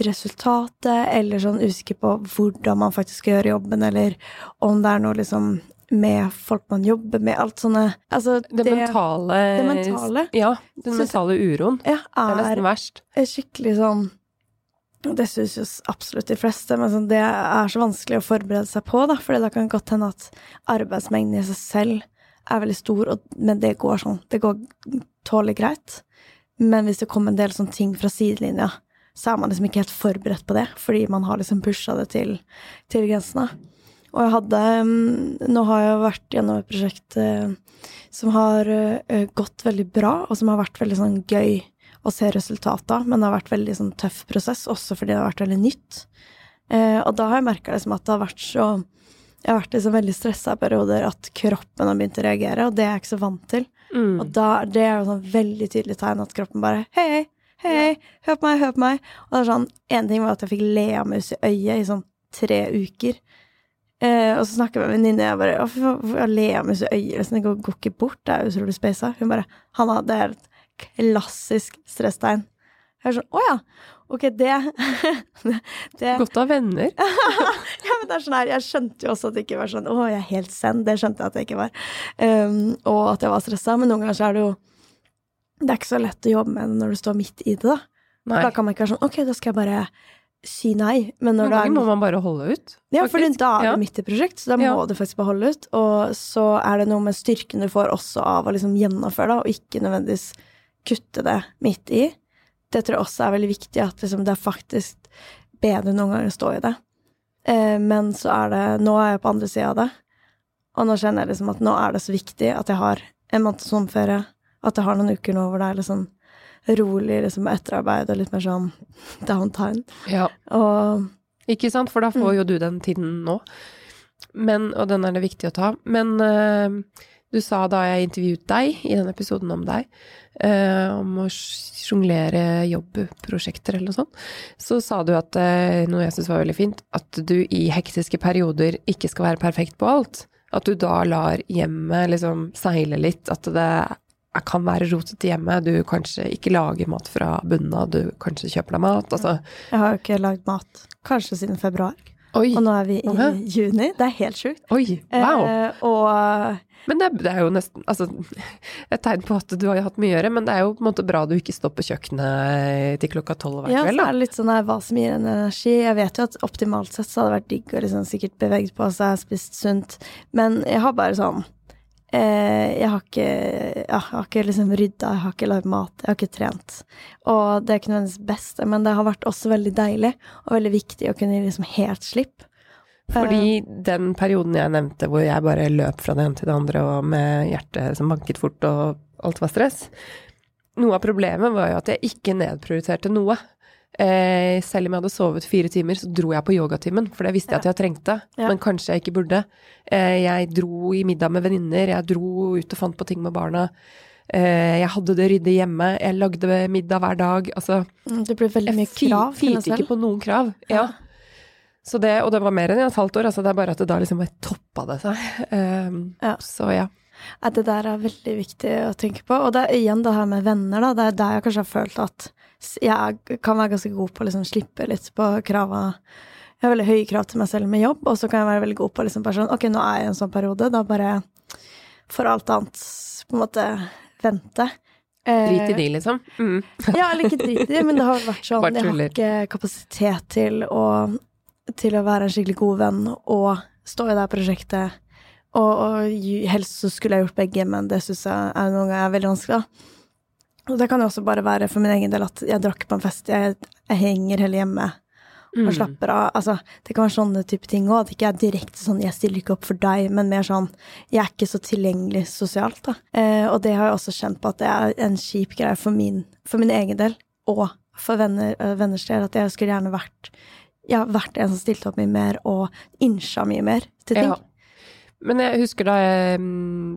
resultatet, eller sånn usikker på hvordan man faktisk skal gjøre jobben, eller om det er noe liksom med folk man jobber med, alt sånne Altså, Det, mentale det mentale. Ja, den mentale uroen. ja, Det er er nesten verst. er skikkelig sånn Det syns jo absolutt de fleste, men sånn, det er så vanskelig å forberede seg på, da, for da kan det godt hende at arbeidsmengden i seg selv er veldig stor, og, men det går sånn. Det går tålelig greit. Men hvis det kommer en del sånne ting fra sidelinja, så er man liksom ikke helt forberedt på det, fordi man har liksom pusha det til, til grensene. Og jeg hadde mm, Nå har jeg vært gjennom et prosjekt eh, som har eh, gått veldig bra, og som har vært veldig sånn gøy å se resultatet av, men det har vært veldig sånn tøff prosess, også fordi det har vært veldig nytt. Eh, og da har jeg merka liksom at det har vært så Jeg har vært liksom veldig stressa i perioder at kroppen har begynt å reagere, og det er jeg ikke så vant til. Mm. Og da, det er jo sånn veldig tydelig tegn at kroppen bare Hei, hei, hør på meg, hør på meg. Og det er sånn En ting var at jeg fikk leamus i øyet i sånn tre uker. Eh, og så snakker jeg med en venninne, og jeg bare hvorfor har leamus i øyet? Liksom, det går, går ikke bort, det er jo utrolig speisa. Hun bare Hanna, det er et klassisk stresstegn. Jeg er sånn Å ja. Ok, det Det Godt å ha venner. ja, men det er sånn her, Jeg skjønte jo også at det ikke var sånn Å, jeg er helt zen. Det skjønte jeg at jeg ikke var. Um, og at jeg var stressa. Men noen ganger så er det jo Det er ikke så lett å jobbe med det når du står midt i det, da. Nei. Da kan man ikke være sånn Ok, da skal jeg bare si nei. Men når Noen ganger må man bare holde ut. Ja, for da er Ja. mitt prosjekt, så da Ja. må du faktisk bare holde ut. Og så er det noe med styrken du får også av å liksom gjennomføre det, og ikke nødvendigvis kutte det midt i. Det tror jeg også er veldig viktig, at liksom det er faktisk bedre noen ganger å stå i det. Eh, men så er det Nå er jeg på andre sida av det, og nå kjenner jeg liksom at nå er det så viktig at jeg har en måneds sommerferie, at jeg har noen uker nå hvor det er liksom rolig liksom etterarbeid og litt mer sånn downtime. Ja. Og Ikke sant, for da får Mm. jo du den tiden nå. Men, og den er det viktig å ta. Men uh, du sa da jeg intervjuet deg i den episoden om deg, uh, om å sjonglere jobbprosjekter eller noe sånt, så sa du at, uh, noe jeg syns var veldig fint, at du i hektiske perioder ikke skal være perfekt på alt. At du da lar hjemmet liksom seile litt, at det kan være rotete hjemme, du kanskje ikke lager mat fra bunnen av, du kanskje kjøper deg mat, altså. Jeg har jo ikke lagd mat kanskje siden februar, Oi, og nå er vi i Aha. juni. Det er helt sjukt. oi, wow. Eh, og Men det, er- det er jo nesten altså, et tegn på at du har hatt mye å gjøre, men det er jo på en måte bra du ikke står på kjøkkenet til klokka tolv hver ja, så er det litt sånn her hva som gir en energi. Jeg vet jo at optimalt sett så hadde det vært digg å liksom sikkert beveget på seg, spist sunt, men jeg har bare sånn Jeg har ikke ja, jeg har ikke liksom rydda, jeg har ikke lagd mat, jeg har ikke trent. Og det er ikke nødvendigvis beste, men det har vært også veldig deilig og veldig viktig å kunne gi liksom helt slipp. Fordi den perioden jeg nevnte hvor jeg bare løp fra det ene til det andre og med hjertet som banket fort og alt var stress, noe av problemet var jo at jeg ikke nedprioriterte noe. Eh, selv om jeg hadde sovet fire timer, så dro jeg på yogatimen, for det visste jeg at jeg trengte, Ja. men kanskje jeg ikke burde. Eh, jeg dro i middag med venninner, jeg dro ut og fant på ting med barna. Eh, jeg hadde det ryddig hjemme, jeg lagde middag hver dag. Altså, Mm, Det ble veldig mye krav til meg firte ikke på noen krav. Ja. Så det, og det var mer enn et halvt år, altså det er bare at det da liksom bare toppa det seg. Um, Ja. Så ja. Ja, det der er veldig viktig å tenke på. Og det er igjen det her med venner, da. Det er der jeg kanskje har følt at jeg kan være ganske god på å liksom slippe litt på krava. Jeg har veldig høye krav til meg selv med jobb, og så kan jeg være veldig god på liksom bare sånn Ok, nå er jeg i en sånn periode, da bare får alt annet på en måte vente. Eh, Drit i de, liksom. Mm. ja, eller ikke drit i de, men det har vært sånn Jeg har ikke kapasitet til å, til å være en skikkelig god venn og stå i det her prosjektet. Og, og helst så skulle jeg gjort begge, men det syns jeg er noen ganger veldig vanskelig. da. Og det kan jo også bare være for min egen del at jeg drakk på en fest, jeg, jeg henger heller hjemme og Mm. slapper av. Altså, det kan være sånne type ting òg. At det ikke er direkte sånn 'jeg stiller ikke opp for deg', men mer sånn 'jeg er ikke så tilgjengelig sosialt', da. Eh, og det har jeg også kjent på at det er en kjip greie for min, for min egen del, og for venner, øh, venners del, at jeg skulle gjerne vært ja, vært en som stilte opp mye mer, og innsja mye mer til ting. Ja. Men jeg husker da jeg mm,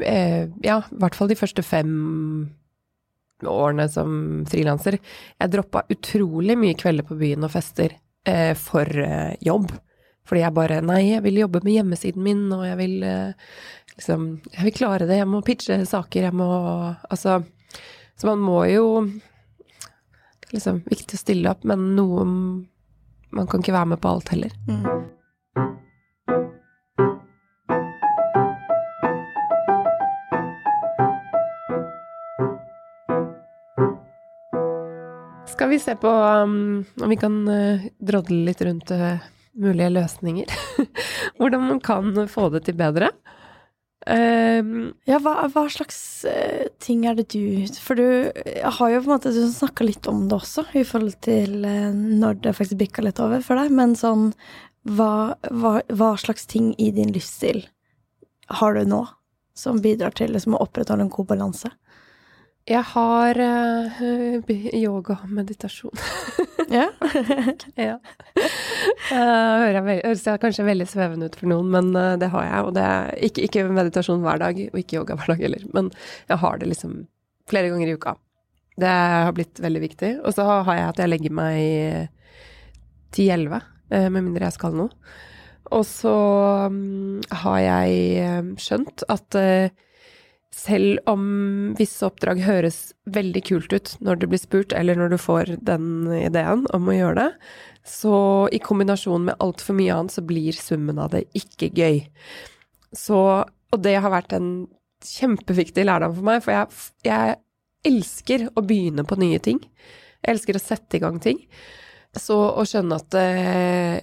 eh, Ja, i hvert fall de første fem årene som frilanser. Jeg droppa utrolig mye kvelder på byen og fester eh, for eh, jobb. Fordi jeg bare Nei, jeg vil jobbe med hjemmesiden min, og jeg vil liksom Jeg vil klare det, jeg må pitche saker, jeg må Altså Så man må jo Det er liksom viktig å stille opp, men noe Man kan ikke være med på alt heller. Mm. Skal vi se på um, om vi kan uh, drodle litt rundt uh, mulige løsninger? Hvordan man kan få det til bedre? Um, Ja, hva, hva slags uh, ting er det du For du har jo på en måte Du snakka litt om det også, i forhold til når det faktisk bikka litt over for deg, men sånn hva, hva, hva slags ting i din livsstil har du nå som bidrar til liksom, å opprettholde en god balanse? Jeg har uh, yoga og meditasjon. Ja. ja. Uh, hører jeg, høres jeg kanskje veldig svevende ut for noen, men uh, det har jeg. Og det er ikke, ikke meditasjon hver dag, og ikke yoga hver dag heller. Men jeg har det liksom flere ganger i uka. Det har blitt veldig viktig. Og så har jeg at jeg legger meg 10-11, uh, med mindre jeg skal noe. Og så um, har jeg skjønt at uh, selv om visse oppdrag høres veldig kult ut når du blir spurt, eller når du får den ideen om å gjøre det, så i kombinasjon med altfor mye annet, så blir summen av det ikke gøy. Så, og det har vært en kjempeviktig lærdom for meg, for jeg, jeg elsker å begynne på nye ting. Jeg elsker å sette i gang ting. Så å skjønne at eh,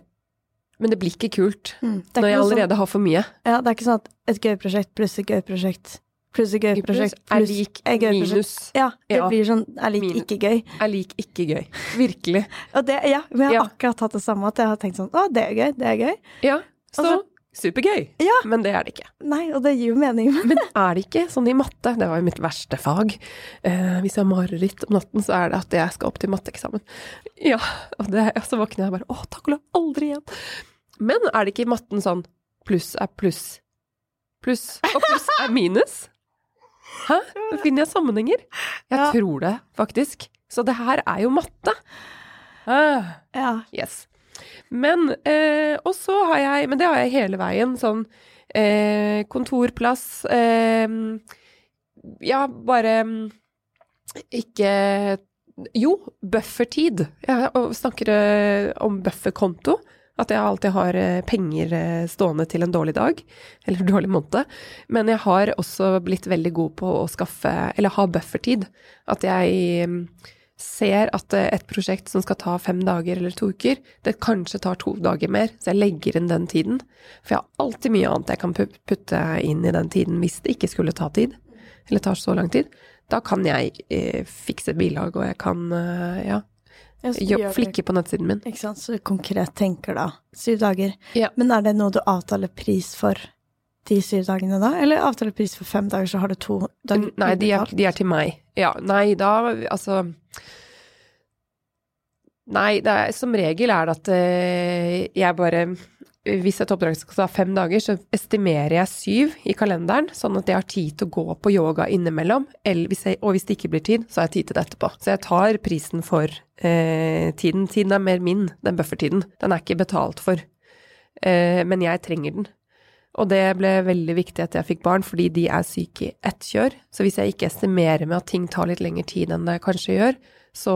Men det blir ikke kult Mm. Det når jeg allerede sånn- allerede har for mye. Ja, det er ikke sånn at et gøy prosjekt pluss et gøy prosjekt pluss et gøy prosjekt er lik minus. Ja, det Ja. blir sånn er lik ikke gøy. er lik ikke gøy. Virkelig. Og det, ja, jeg har Ja. akkurat hatt det samme, at jeg har tenkt sånn Å, det er gøy, det er gøy. Ja, så Altså- supergøy. Ja. Men det er det ikke. Nei, og det gir jo mening. Men Men er det ikke sånn i matte? Det var jo mitt verste fag. Eh, hvis jeg har mareritt om natten, så er det at jeg skal opp til matteeksamen. Ja, og, det, og så våkner jeg bare Å, takk og lov, aldri igjen. Men er det ikke i matten sånn pluss er pluss pluss og pluss er minus. Hæ? Nå finner jeg sammenhenger. Jeg Ja. tror det, faktisk. Så det her er jo matte. Ah. Ja. Yes. Men eh, Og så har jeg Men det har jeg hele veien. Sånn eh, kontorplass eh, Ja, bare ikke Jo, buffertid. Jeg snakker eh, om bufferkonto. At jeg alltid har eh, penger eh, stående til en dårlig dag, eller dårlig måned. Men jeg har også blitt veldig god på å skaffe, eller ha buffertid. At jeg mm, ser at eh, et prosjekt som skal ta fem dager eller to uker, det kanskje tar to dager mer, så jeg legger inn den tiden. For jeg har alltid mye annet jeg kan putte inn i den tiden hvis det ikke skulle ta tid, eller tar så lang tid. Da kan jeg eh, fikse bilag, og jeg kan eh, ja, jobb, flikke på nettsiden min. Ikke sant, så du konkret tenker da syv dager. Ja. Men er det noe du avtaler pris for de syv dagene da, eller avtaler pris for fem dager, så har du to dager Nei, de er, de er til meg. Ja, nei, da altså Nei, det er, som regel er det at eh, jeg bare Hvis et oppdrag skal ta fem dager, så estimerer jeg syv i kalenderen, sånn at jeg har tid til å gå på yoga innimellom. Hvis jeg, og hvis det ikke blir tid, så har jeg tid til det etterpå. Så jeg tar prisen for eh, tiden. Tiden er mer min, den buffertiden. Den er ikke betalt for. Eh, men jeg trenger den. Og det ble veldig viktig at jeg fikk barn, fordi de er syke i ett kjør. Så hvis jeg ikke estimerer med at ting tar litt lengre tid enn det kanskje gjør, så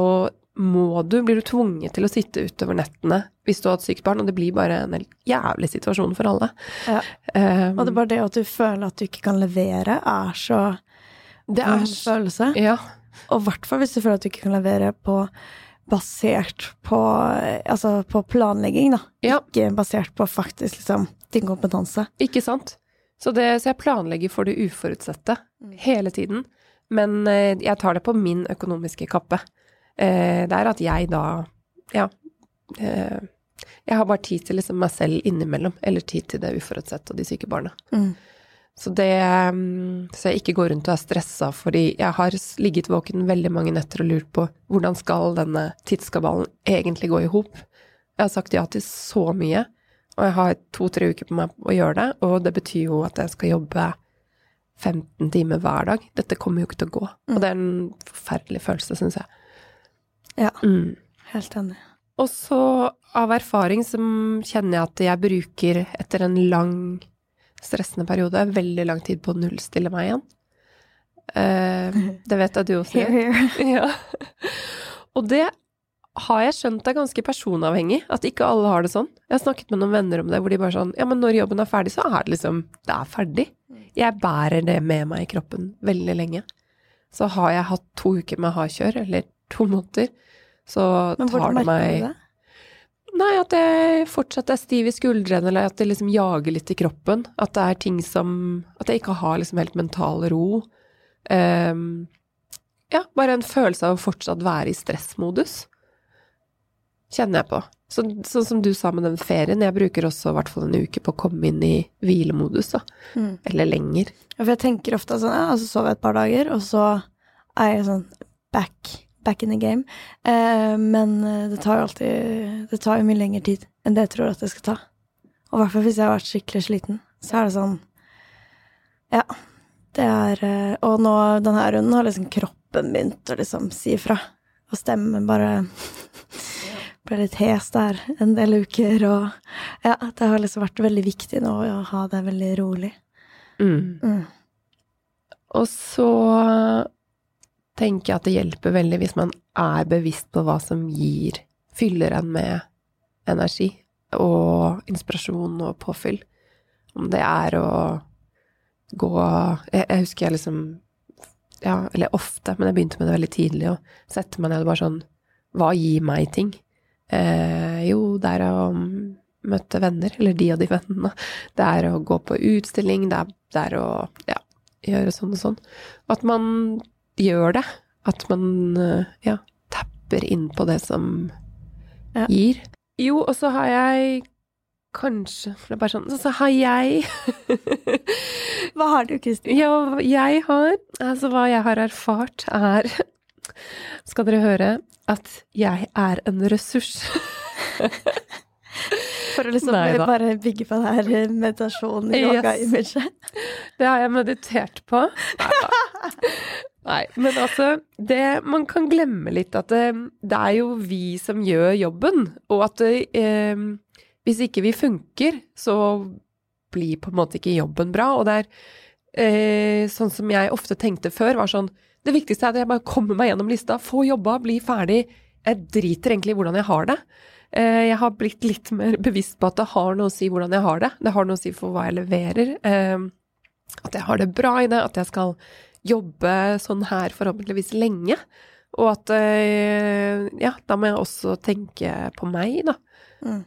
må du, blir du tvunget til å sitte utover nettene hvis du har et sykt barn, og det blir bare en helt jævlig situasjon for alle. Ja. Um, Og det er bare det at du føler at du ikke kan levere, er så det er en følelse. Ja. Og i hvert fall hvis du føler at du ikke kan levere på basert på Altså på planlegging, da. Ja. Ikke basert på faktisk liksom din kompetanse. Ikke sant? Så, det, så jeg planlegger for det uforutsette hele tiden. Men eh, jeg tar det på min økonomiske kappe. Eh, det er at jeg da Ja. Eh, jeg har bare tid til liksom meg selv innimellom, eller tid til det uforutsette og de syke barna. Mm. Så det mm, Så jeg ikke går rundt og er stressa, fordi jeg har ligget våken veldig mange netter og lurt på hvordan skal denne tidskabalen egentlig gå i hop. Jeg har sagt ja til så mye, og jeg har to-tre uker på meg å gjøre det, og det betyr jo at jeg skal jobbe 15 timer hver dag. Dette kommer jo ikke til å gå. Og det er en forferdelig følelse, syns jeg. Ja, Mm. helt enig. Og så av erfaring så kjenner jeg at jeg bruker etter en lang stressende periode veldig lang tid på å nullstille meg igjen. Eh, det vet jeg du også gjør. Ja. Og det har jeg skjønt er ganske personavhengig, at ikke alle har det sånn. Jeg har snakket med noen venner om det, hvor de bare sånn Ja, men når jobben er ferdig, så er det liksom Det er ferdig. Jeg bærer det med meg i kroppen veldig lenge. Så har jeg hatt to uker med hardkjør, eller to måneder, så Men tar hvordan det merker meg du det? Nei, at jeg fortsatt er stiv i skuldrene, eller at det liksom jager litt i kroppen. At det er ting som At jeg ikke har liksom helt mental ro. Um, ja, bare en følelse av å fortsatt være i stressmodus. Kjenner jeg på. Så, sånn som du sa med den ferien, jeg bruker også i hvert fall en uke på å komme inn i hvilemodus, da. Mm. Eller lenger. Ja, for jeg tenker ofte sånn, ja, så sover jeg et par dager, og så er jeg sånn back, back in the game. Eh, men eh, det tar jo alltid Det tar jo mye lengre tid enn det jeg tror at det skal ta. Og i hvert fall hvis jeg har vært skikkelig sliten, så er det sånn Ja. Det er eh, Og nå denne runden har liksom kroppen begynt å liksom si ifra. Og stemmen bare ble litt hes der en del uker, og ja, det har liksom vært veldig viktig nå å ha det veldig rolig. Mm. Mm. Og så tenker jeg at det hjelper veldig hvis man er bevisst på hva som gir Fyller en med energi og inspirasjon og påfyll. Om det er å gå Jeg, jeg husker jeg liksom Ja, eller ofte, men jeg begynte med det veldig tidlig, å sette meg ned og bare sånn Hva gir meg ting? Eh, jo, det er å møte venner, eller de og de vennene. Det er å gå på utstilling, det er, det er å ja, gjøre sånn og sånn. Og at man gjør det. At man eh, ja, tapper inn på det som Ja. gir. Jo, og så har jeg kanskje for det er bare sånn, Så har jeg Hva har du, Kristin? Ja, jeg har Altså, hva jeg har erfart, er Skal dere høre at jeg er en ressurs. For å liksom Neida. bare bygge på det her meditasjonen meditasjon i Yes. yoga-imaget. Det har jeg meditert på. Nei, men altså, det, man kan glemme litt at det, det er jo vi som gjør jobben, og at eh, hvis ikke vi funker, så blir på en måte ikke jobben bra. Og det er eh, sånn som jeg ofte tenkte før, var sånn Det viktigste er at jeg bare kommer meg gjennom lista, få jobba, bli ferdig. Jeg driter egentlig i hvordan jeg har det. Eh, jeg har blitt litt mer bevisst på at det har noe å si hvordan jeg har det. Det har noe å si for hva jeg leverer. Eh, at jeg har det bra i det, at jeg skal jobbe sånn her forhåpentligvis lenge. Og at eh, ja, da må jeg også tenke på meg, da. Mm.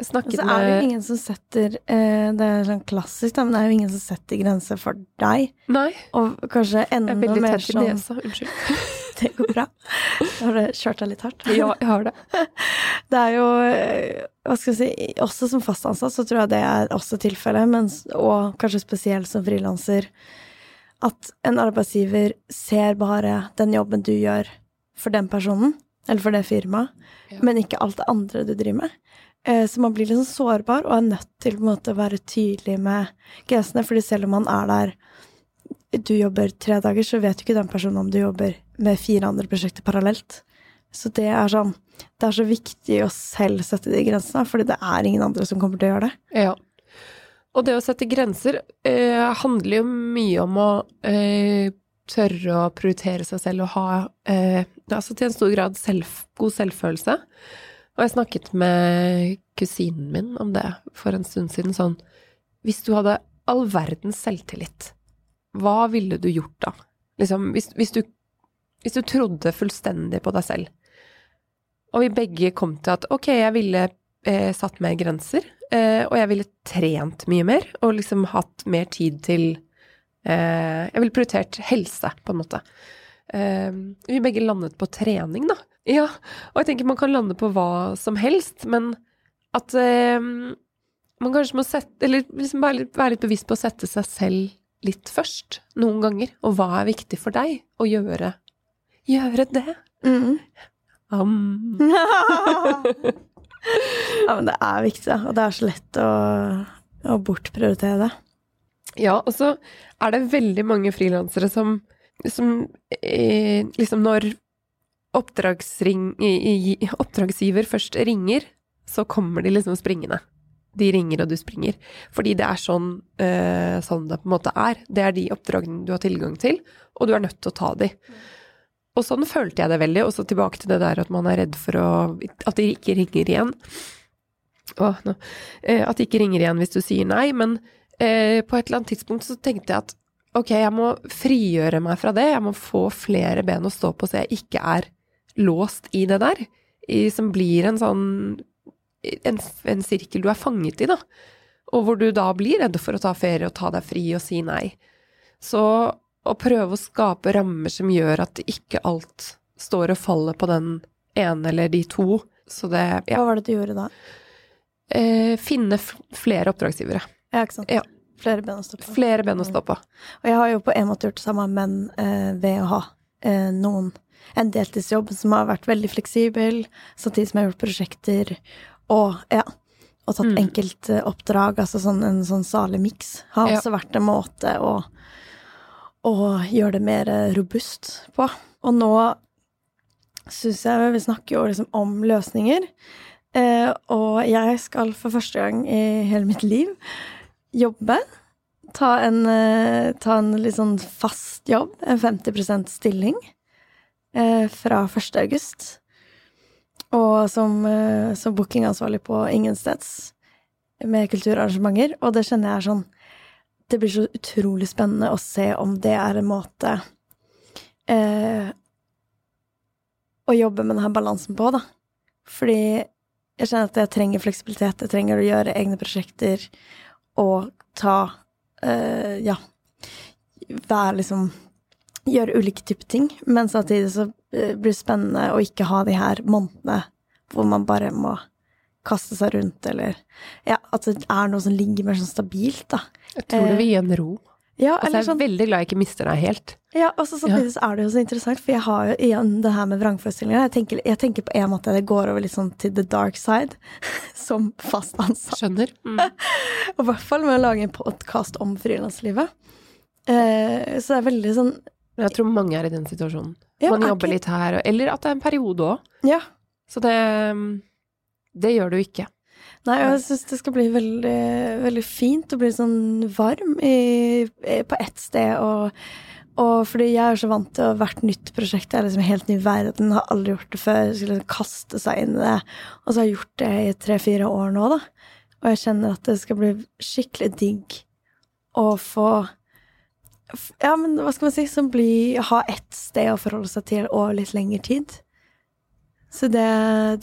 Jeg snakket så er det jo ingen som setter eh, Det er sånn klassisk, da, men det er jo ingen som setter grenser for deg. Nei, Og kanskje jeg enda er veldig mer tett i sånn nesa. Unnskyld. Det går bra. Da har du kjørt deg litt hardt. Ja, jeg har det. Det er jo eh, Hva skal jeg si Også som fast ansatt så tror jeg det er også tilfellet, og kanskje spesielt som frilanser, at en arbeidsgiver ser bare den jobben du gjør for den personen, eller for det firmaet, Ja. men ikke alt det andre du driver med. Eh, Så man blir sånn sårbar og er nødt til måte å være tydelig med grensene, fordi selv om man er der du jobber tre dager, så vet jo ikke den personen om du jobber med fire andre prosjekter parallelt. Så det er sånn Det er så viktig å selv sette de grensene, fordi det er ingen andre som kommer til å gjøre det. Ja. Og det å sette grenser eh, handler jo mye om å eh, tørre å prioritere seg selv og ha eh, altså til en stor grad selv, god selvfølelse. Og jeg snakket med kusinen min om det for en stund siden, sånn Hvis du hadde all verdens selvtillit, hva ville du gjort da? Liksom, hvis, hvis, du, hvis du trodde fullstendig på deg selv, og vi begge kom til at ok, jeg ville eh, satt mer grenser, eh, og jeg ville trent mye mer, og liksom hatt mer tid til eh, Jeg ville prioritert helse, på en måte. Eh, vi begge landet på trening, da. Ja, og jeg tenker man kan lande på hva som helst, men at man kanskje må sette Eller liksom være litt, være litt bevisst på å sette seg selv litt først, noen ganger. Og hva er viktig for deg å gjøre? Gjøre det. Um. ja, men det er viktig. Og det er så lett å, å bortprioritere det. Ja, og så er det veldig mange frilansere som, som eh, liksom når oppdragsgiver først ringer, så kommer de liksom springende. De ringer, og du springer. Fordi det er sånn, eh, sånn det på en måte er. Det er de oppdragene du har tilgang til, og du er nødt til å ta de. Og sånn følte jeg det veldig, og så tilbake til det der at man er redd for å At de ikke ringer igjen. Åh, nå. Eh, at de ikke ringer igjen hvis du sier nei, men eh, på et eller annet tidspunkt så tenkte jeg at ok, jeg må frigjøre meg fra det, jeg må få flere ben å stå på så jeg ikke er låst i det der, i, som blir en sånn en, en sirkel du er fanget i, da. Og hvor du da blir redd for å ta ferie og ta deg fri og si nei. Så å prøve å skape rammer som gjør at ikke alt står og faller på den ene eller de to. Så det ja, Hva var det du gjorde da? eh, Finne flere oppdragsgivere. Ja, ikke sant? Ja. Flere ben å stå på. Flere ben å stå på. Og jeg har jo på en måte gjort det samme, men eh, ved å ha eh, noen en deltidsjobb som har vært veldig fleksibel, samtidig som jeg har gjort prosjekter og ja, og tatt Mm. enkeltoppdrag, altså sånn, en sånn salig miks, har Ja. også vært en måte å, å gjøre det mer eh, robust på. Og nå syns jeg Vi snakker jo liksom om løsninger, eh, og jeg skal for første gang i hele mitt liv jobbe. Ta en, eh, ta en litt sånn fast jobb, en 50% stilling, eh, fra 1. august. Og som, eh, som bookingansvarlig på Ingensteds med kulturarrangementer. Og det kjenner jeg er sånn Det blir så utrolig spennende å se om det er en måte eh, å jobbe med denne balansen på, da. Fordi jeg kjenner at jeg trenger fleksibilitet, jeg trenger å gjøre egne prosjekter og ta eh, Ja, være liksom Gjøre ulike typer ting, men samtidig så eh, blir det spennende å ikke ha de her månedene hvor man bare må kaste seg rundt, eller Ja, at det er noe som ligger mer sånn stabilt, da. Jeg tror det vil gi en ro. Ja, Altså, jeg er sånn veldig glad jeg ikke mister deg helt. Ja, og så samtidig så er det jo så interessant, for jeg har jo igjen det her med vrangforestillinger. Jeg tenker, jeg tenker på en måte det går over litt sånn til the dark side, som fast ansatt. Skjønner. Mm. Og i hvert fall med å lage en podkast om frilanslivet. Eh, så det er veldig sånn Jeg tror mange er i den situasjonen. ja, Man er jobber ikke- litt her, eller at det er en periode òg. Ja. Så det Det gjør du ikke. Nei, jeg syns det skal bli veldig, veldig fint å bli sånn varm i, på ett sted. Og, og fordi jeg er så vant til å hvert nytt prosjekt. Er liksom helt ny verden, har aldri gjort det før. Skulle liksom kaste seg inn i det. Og så har jeg gjort det i tre-fire år nå, da. Og jeg kjenner at det skal bli skikkelig digg å få Ja, men hva skal man si? Som blir ha ett sted å forholde seg til over litt lengre tid. Så det,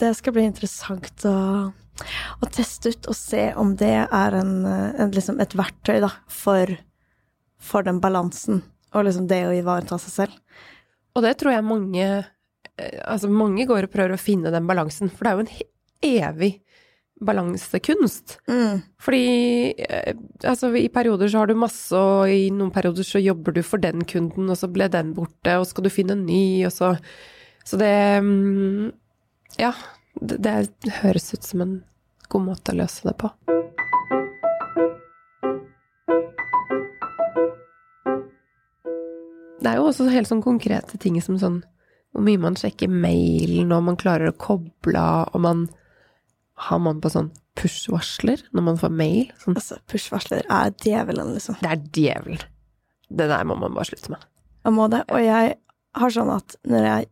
det skal bli interessant å å teste ut og se om det er en, en, liksom et verktøy da, for, for den balansen og liksom det å ivareta seg selv. Og det tror jeg mange eh, Altså, mange går og prøver å finne den balansen, for det er jo en evig balansekunst. Fordi eh, altså, i perioder så har du masse, og i noen perioder så jobber du for den kunden, og så ble den borte, og skal du finne en ny, og så Så det mm, Ja, det, det høres ut som en god måte å løse det på. Det er jo også helt sånn konkrete ting som sånn hvor mye man sjekker mailen, og man klarer å koble av, og man Har man på sånn push-varsler når man får mail? Sånn, Altså, push-varsler er djevelen, liksom. det er djevelen. Det der må man bare slutte med. Jeg må det. Og jeg har sånn at når jeg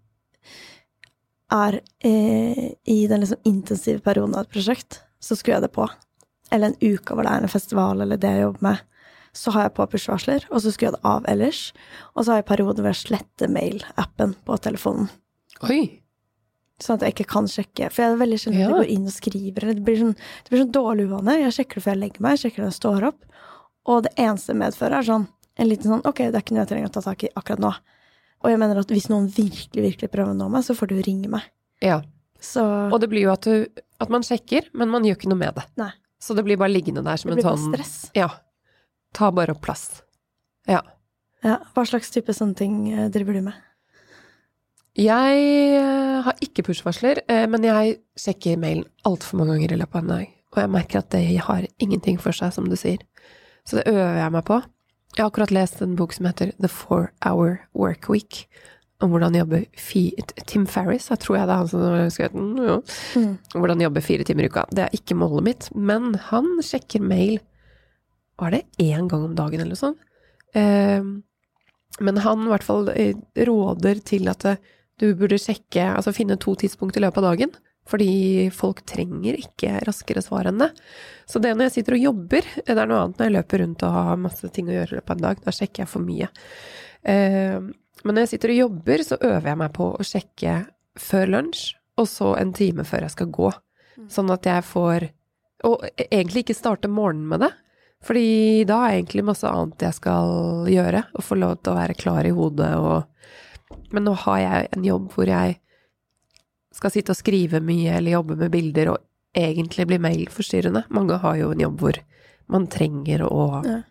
er eh, i den liksom intensive perioden av et prosjekt, så skrur jeg det på. Eller en uke hvor det er en festival eller det jeg jobber med. Så har jeg på push-varsler, og så skrur jeg det av ellers. Og så har jeg perioder hvor jeg sletter mail-appen på telefonen. Oi! Sånn at jeg ikke kan sjekke. For jeg er veldig sjelden Ja. jeg går inn og skriver. eller Det blir sånn, det blir sånn dårlig uvane. Jeg sjekker det før jeg legger meg, jeg sjekker det når jeg står opp. Og det eneste det medfører, er sånn en liten sånn Ok, det er ikke noe jeg trenger å ta tak i akkurat nå. Og jeg mener at hvis noen virkelig, virkelig prøver å nå meg, så får du ringe meg. Ja. Så Og det blir jo at, du, at man sjekker, men man gjør ikke noe med det. Nei. Så det blir bare liggende der som en sånn det blir bare sånn stress. Ja. Ta bare opp plass. Ja. Ja, hva slags type sånne ting eh, driver du med? Jeg eh, har ikke push-varsler, eh, men jeg sjekker mailen altfor mange ganger i løpet av en dag. Og jeg merker at det har ingenting for seg, som du sier. Så det øver jeg meg på. Jeg har akkurat lest en bok som heter The Four Hour Work Week. Om hvordan jobbe Tim Ferris, jeg tror jeg det er han som har skrevet den. Ja. Mm. Hvordan jobbe fire timer i uka. Det er ikke målet mitt, men han sjekker mail Var det én gang om dagen eller noe sånt? Eh, men han i hvert fall eh, råder til at eh, du burde sjekke, altså finne to tidspunkt i løpet av dagen. Fordi folk trenger ikke raskere svar enn det. Så det når jeg sitter og jobber, det er noe annet når jeg løper rundt og har masse ting å gjøre i løpet av en dag. Da sjekker jeg for mye. Eh, men når jeg sitter og jobber, så øver jeg meg på å sjekke før lunsj, og så en time før jeg skal gå. Sånn at jeg får Og egentlig ikke starte morgenen med det. Fordi da er egentlig masse annet jeg skal gjøre, og få lov til å være klar i hodet og Men nå har jeg en jobb hvor jeg skal sitte og skrive mye eller jobbe med bilder og egentlig bli mailforstyrrende. Mange har jo en jobb hvor man trenger å Ja.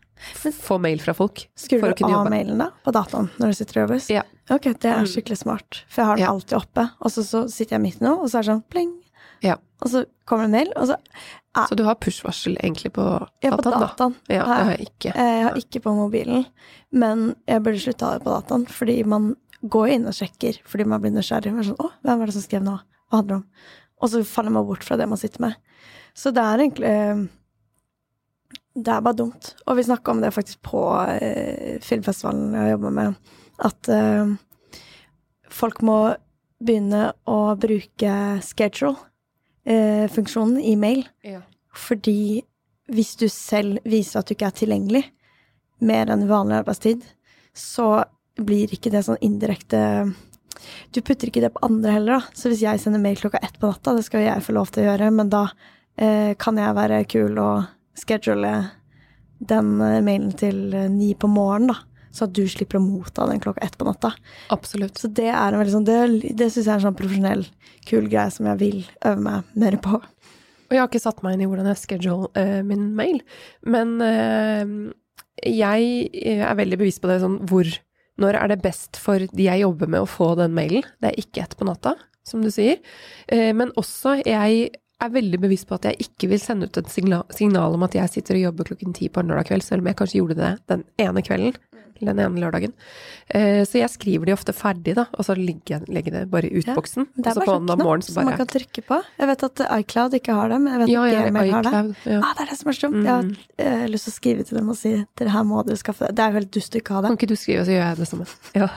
få mail fra folk. Skrur du av mailen da, på dataen når du sitter og jobber? Ja. Ok, det er Mm. skikkelig smart. For jeg har den Ja. alltid oppe, og så, så sitter jeg midt i noe, og så er det sånn pling. Ja. Og så kommer det en mail, og så Så du har push-varsel egentlig på Ja, på dataen, da? dataen. Ja, det har jeg. jeg ikke. Eh, Jeg har ikke på mobilen, men jeg burde slutte ha det på dataen, fordi man går inn og sjekker fordi man blir nysgjerrig. Man er sånn, å, hvem var det som skrev nå? Hva handler det om? Og så faller man bort fra det man sitter med. Så det er egentlig eh, Det er bare dumt. Og vi snakka om det faktisk på eh, filmfestivalen jeg jobber med, at eh, folk må begynne å bruke schedule-funksjonen i mail. Ja. Fordi hvis du selv viser at du ikke er tilgjengelig mer enn vanlig arbeidstid, så blir ikke det sånn indirekte Du putter ikke det på andre heller, da. Så hvis jeg sender mail klokka ett på natta, det skal jo jeg få lov til å gjøre, men da eh, kan jeg være kul og schedule den eh, mailen til eh, ni på morgenen, da. Så at du slipper å motta den klokka ett på natta. Absolutt. Så det er en veldig sånn Det, det syns jeg er en sånn profesjonell, kul greie som jeg vil øve meg mer på. Og jeg har ikke satt meg inn i hvordan jeg schedule uh, min mail, men uh, jeg er veldig bevisst på det sånn hvor Når er det best for de jeg jobber med å få den mailen? Det er ikke ett på natta, som du sier. Eh, men også jeg er veldig bevisst på at jeg ikke vil sende ut et signal, om at jeg sitter og jobber klokken ti på en lørdag kveld, selv om jeg kanskje gjorde det den ene kvelden. Den ene lørdagen. Eh, så jeg skriver de ofte ferdig, da, og så legger jeg det bare i utboksen. Det er bare sånn knapp som man kan trykke på. Jeg vet at iCloud ikke har det, men jeg vet Ja, at ja, Gmail har det. Ja. Ah, det er det som er så dumt. Jeg har eh, lyst til å skrive til dem og si dere her må dere skaffe det. Det er jo helt dust å ikke ha det. Kan ikke du skrive, så gjør jeg det samme. Ja.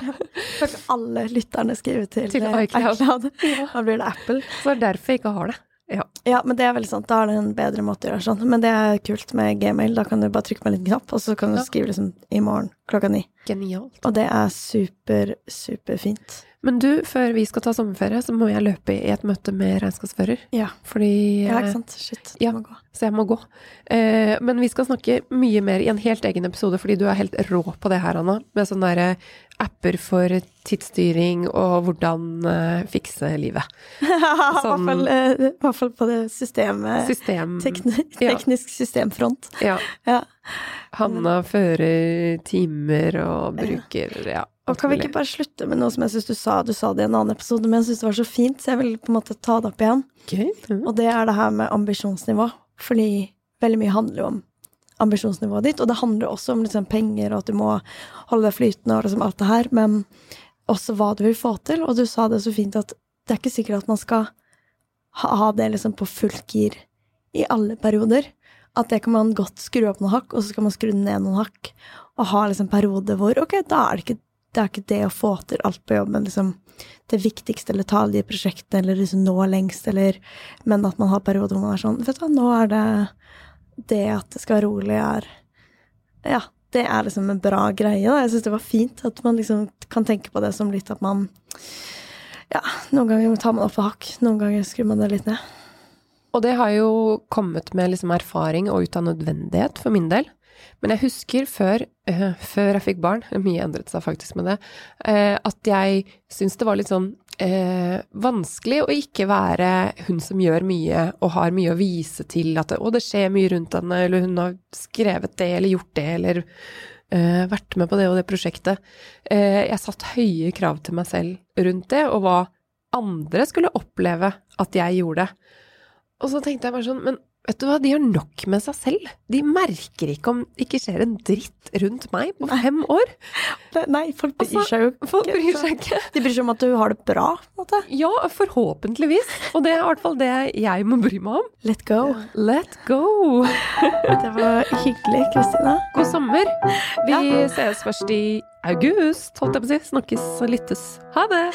Kan alle lytterne skrive til, Til eh, iCloud. iCloud? Da blir det Apple. Så det er derfor jeg ikke har det. Ja. Ja, men det er veldig sant. Da er det en bedre måte å gjøre sånn. Men det er kult med Gmail. Da kan du bare trykke på en liten knapp, og så kan du Ja. skrive liksom i morgen klokka ni. Genialt. Og det er super, superfint. Men du, før vi skal ta sommerferie, så må jeg løpe i et møte med regnskapsfører. Ja. Fordi Ja, eh, ikke sant. Shit, du ja. må gå. Så jeg må gå. Eh, men vi skal snakke mye mer i en helt egen episode, fordi du er helt rå på det her, Anna. Med sånne der apper for tidsstyring og hvordan eh, fikse livet. Sånn- eh, i hvert fall på det systemet System... tekni Ja. Teknisk systemfront. Ja. Ja. Hanna fører timer og bruker ja. Og kan vi ikke bare slutte med noe som jeg syns du sa, du sa det i en annen episode, men jeg syns det var så fint, så jeg vil på en måte ta det opp igjen. Okay. Mm. Og det er det her med ambisjonsnivå. Fordi veldig mye handler jo om ambisjonsnivået ditt, og det handler også om liksom penger, og at du må holde deg flytende og liksom alt det her, men også hva du vil få til. Og du sa det så fint at det er ikke sikkert at man skal ha, det liksom på fullt gir i alle perioder. At det kan man godt skru opp noen hakk, og så skal man skru ned noen hakk. Og ha liksom perioder hvor ok, da er det ikke det er ikke det å få til alt på jobben, liksom det viktigste, eller ta de prosjektene, eller liksom nå lengst, eller Men at man har perioder hvor man er sånn Vet du hva, nå er det det at det skal være rolig, er Ja, det er liksom en bra greie, da. Jeg syns det var fint at man liksom kan tenke på det som litt at man Ja, noen ganger tar man opp på hakk, noen ganger skrur man det litt ned. Og det har jo kommet med liksom erfaring og ut av nødvendighet for min del. Men jeg husker før, uh, før jeg fikk barn, mye endret seg faktisk med det, uh, at jeg syntes det var litt sånn uh, vanskelig å ikke være hun som gjør mye og har mye å vise til at det, å, det skjer mye rundt henne, eller hun har skrevet det eller gjort det, eller vært med på det og det prosjektet. Jeg satt høye krav til meg selv rundt det, og hva andre skulle oppleve at jeg gjorde. Og så tenkte jeg bare sånn, men vet du hva, de har nok med seg selv. De merker ikke om det ikke skjer en dritt rundt meg på fem år. Nei, folk bryr Altså, seg jo ikke. Folk bryr seg ikke. De bryr seg om at du har det bra, måte. Ja, forhåpentligvis. Og det er i hvert fall det jeg må bry meg om. Let go. Let go. Det var hyggelig, Kristina. God sommer. Vi ses først i august, holdt jeg på å si. Snakkes og lyttes. Ha det.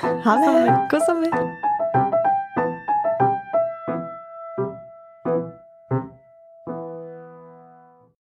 Ha det. God sommer.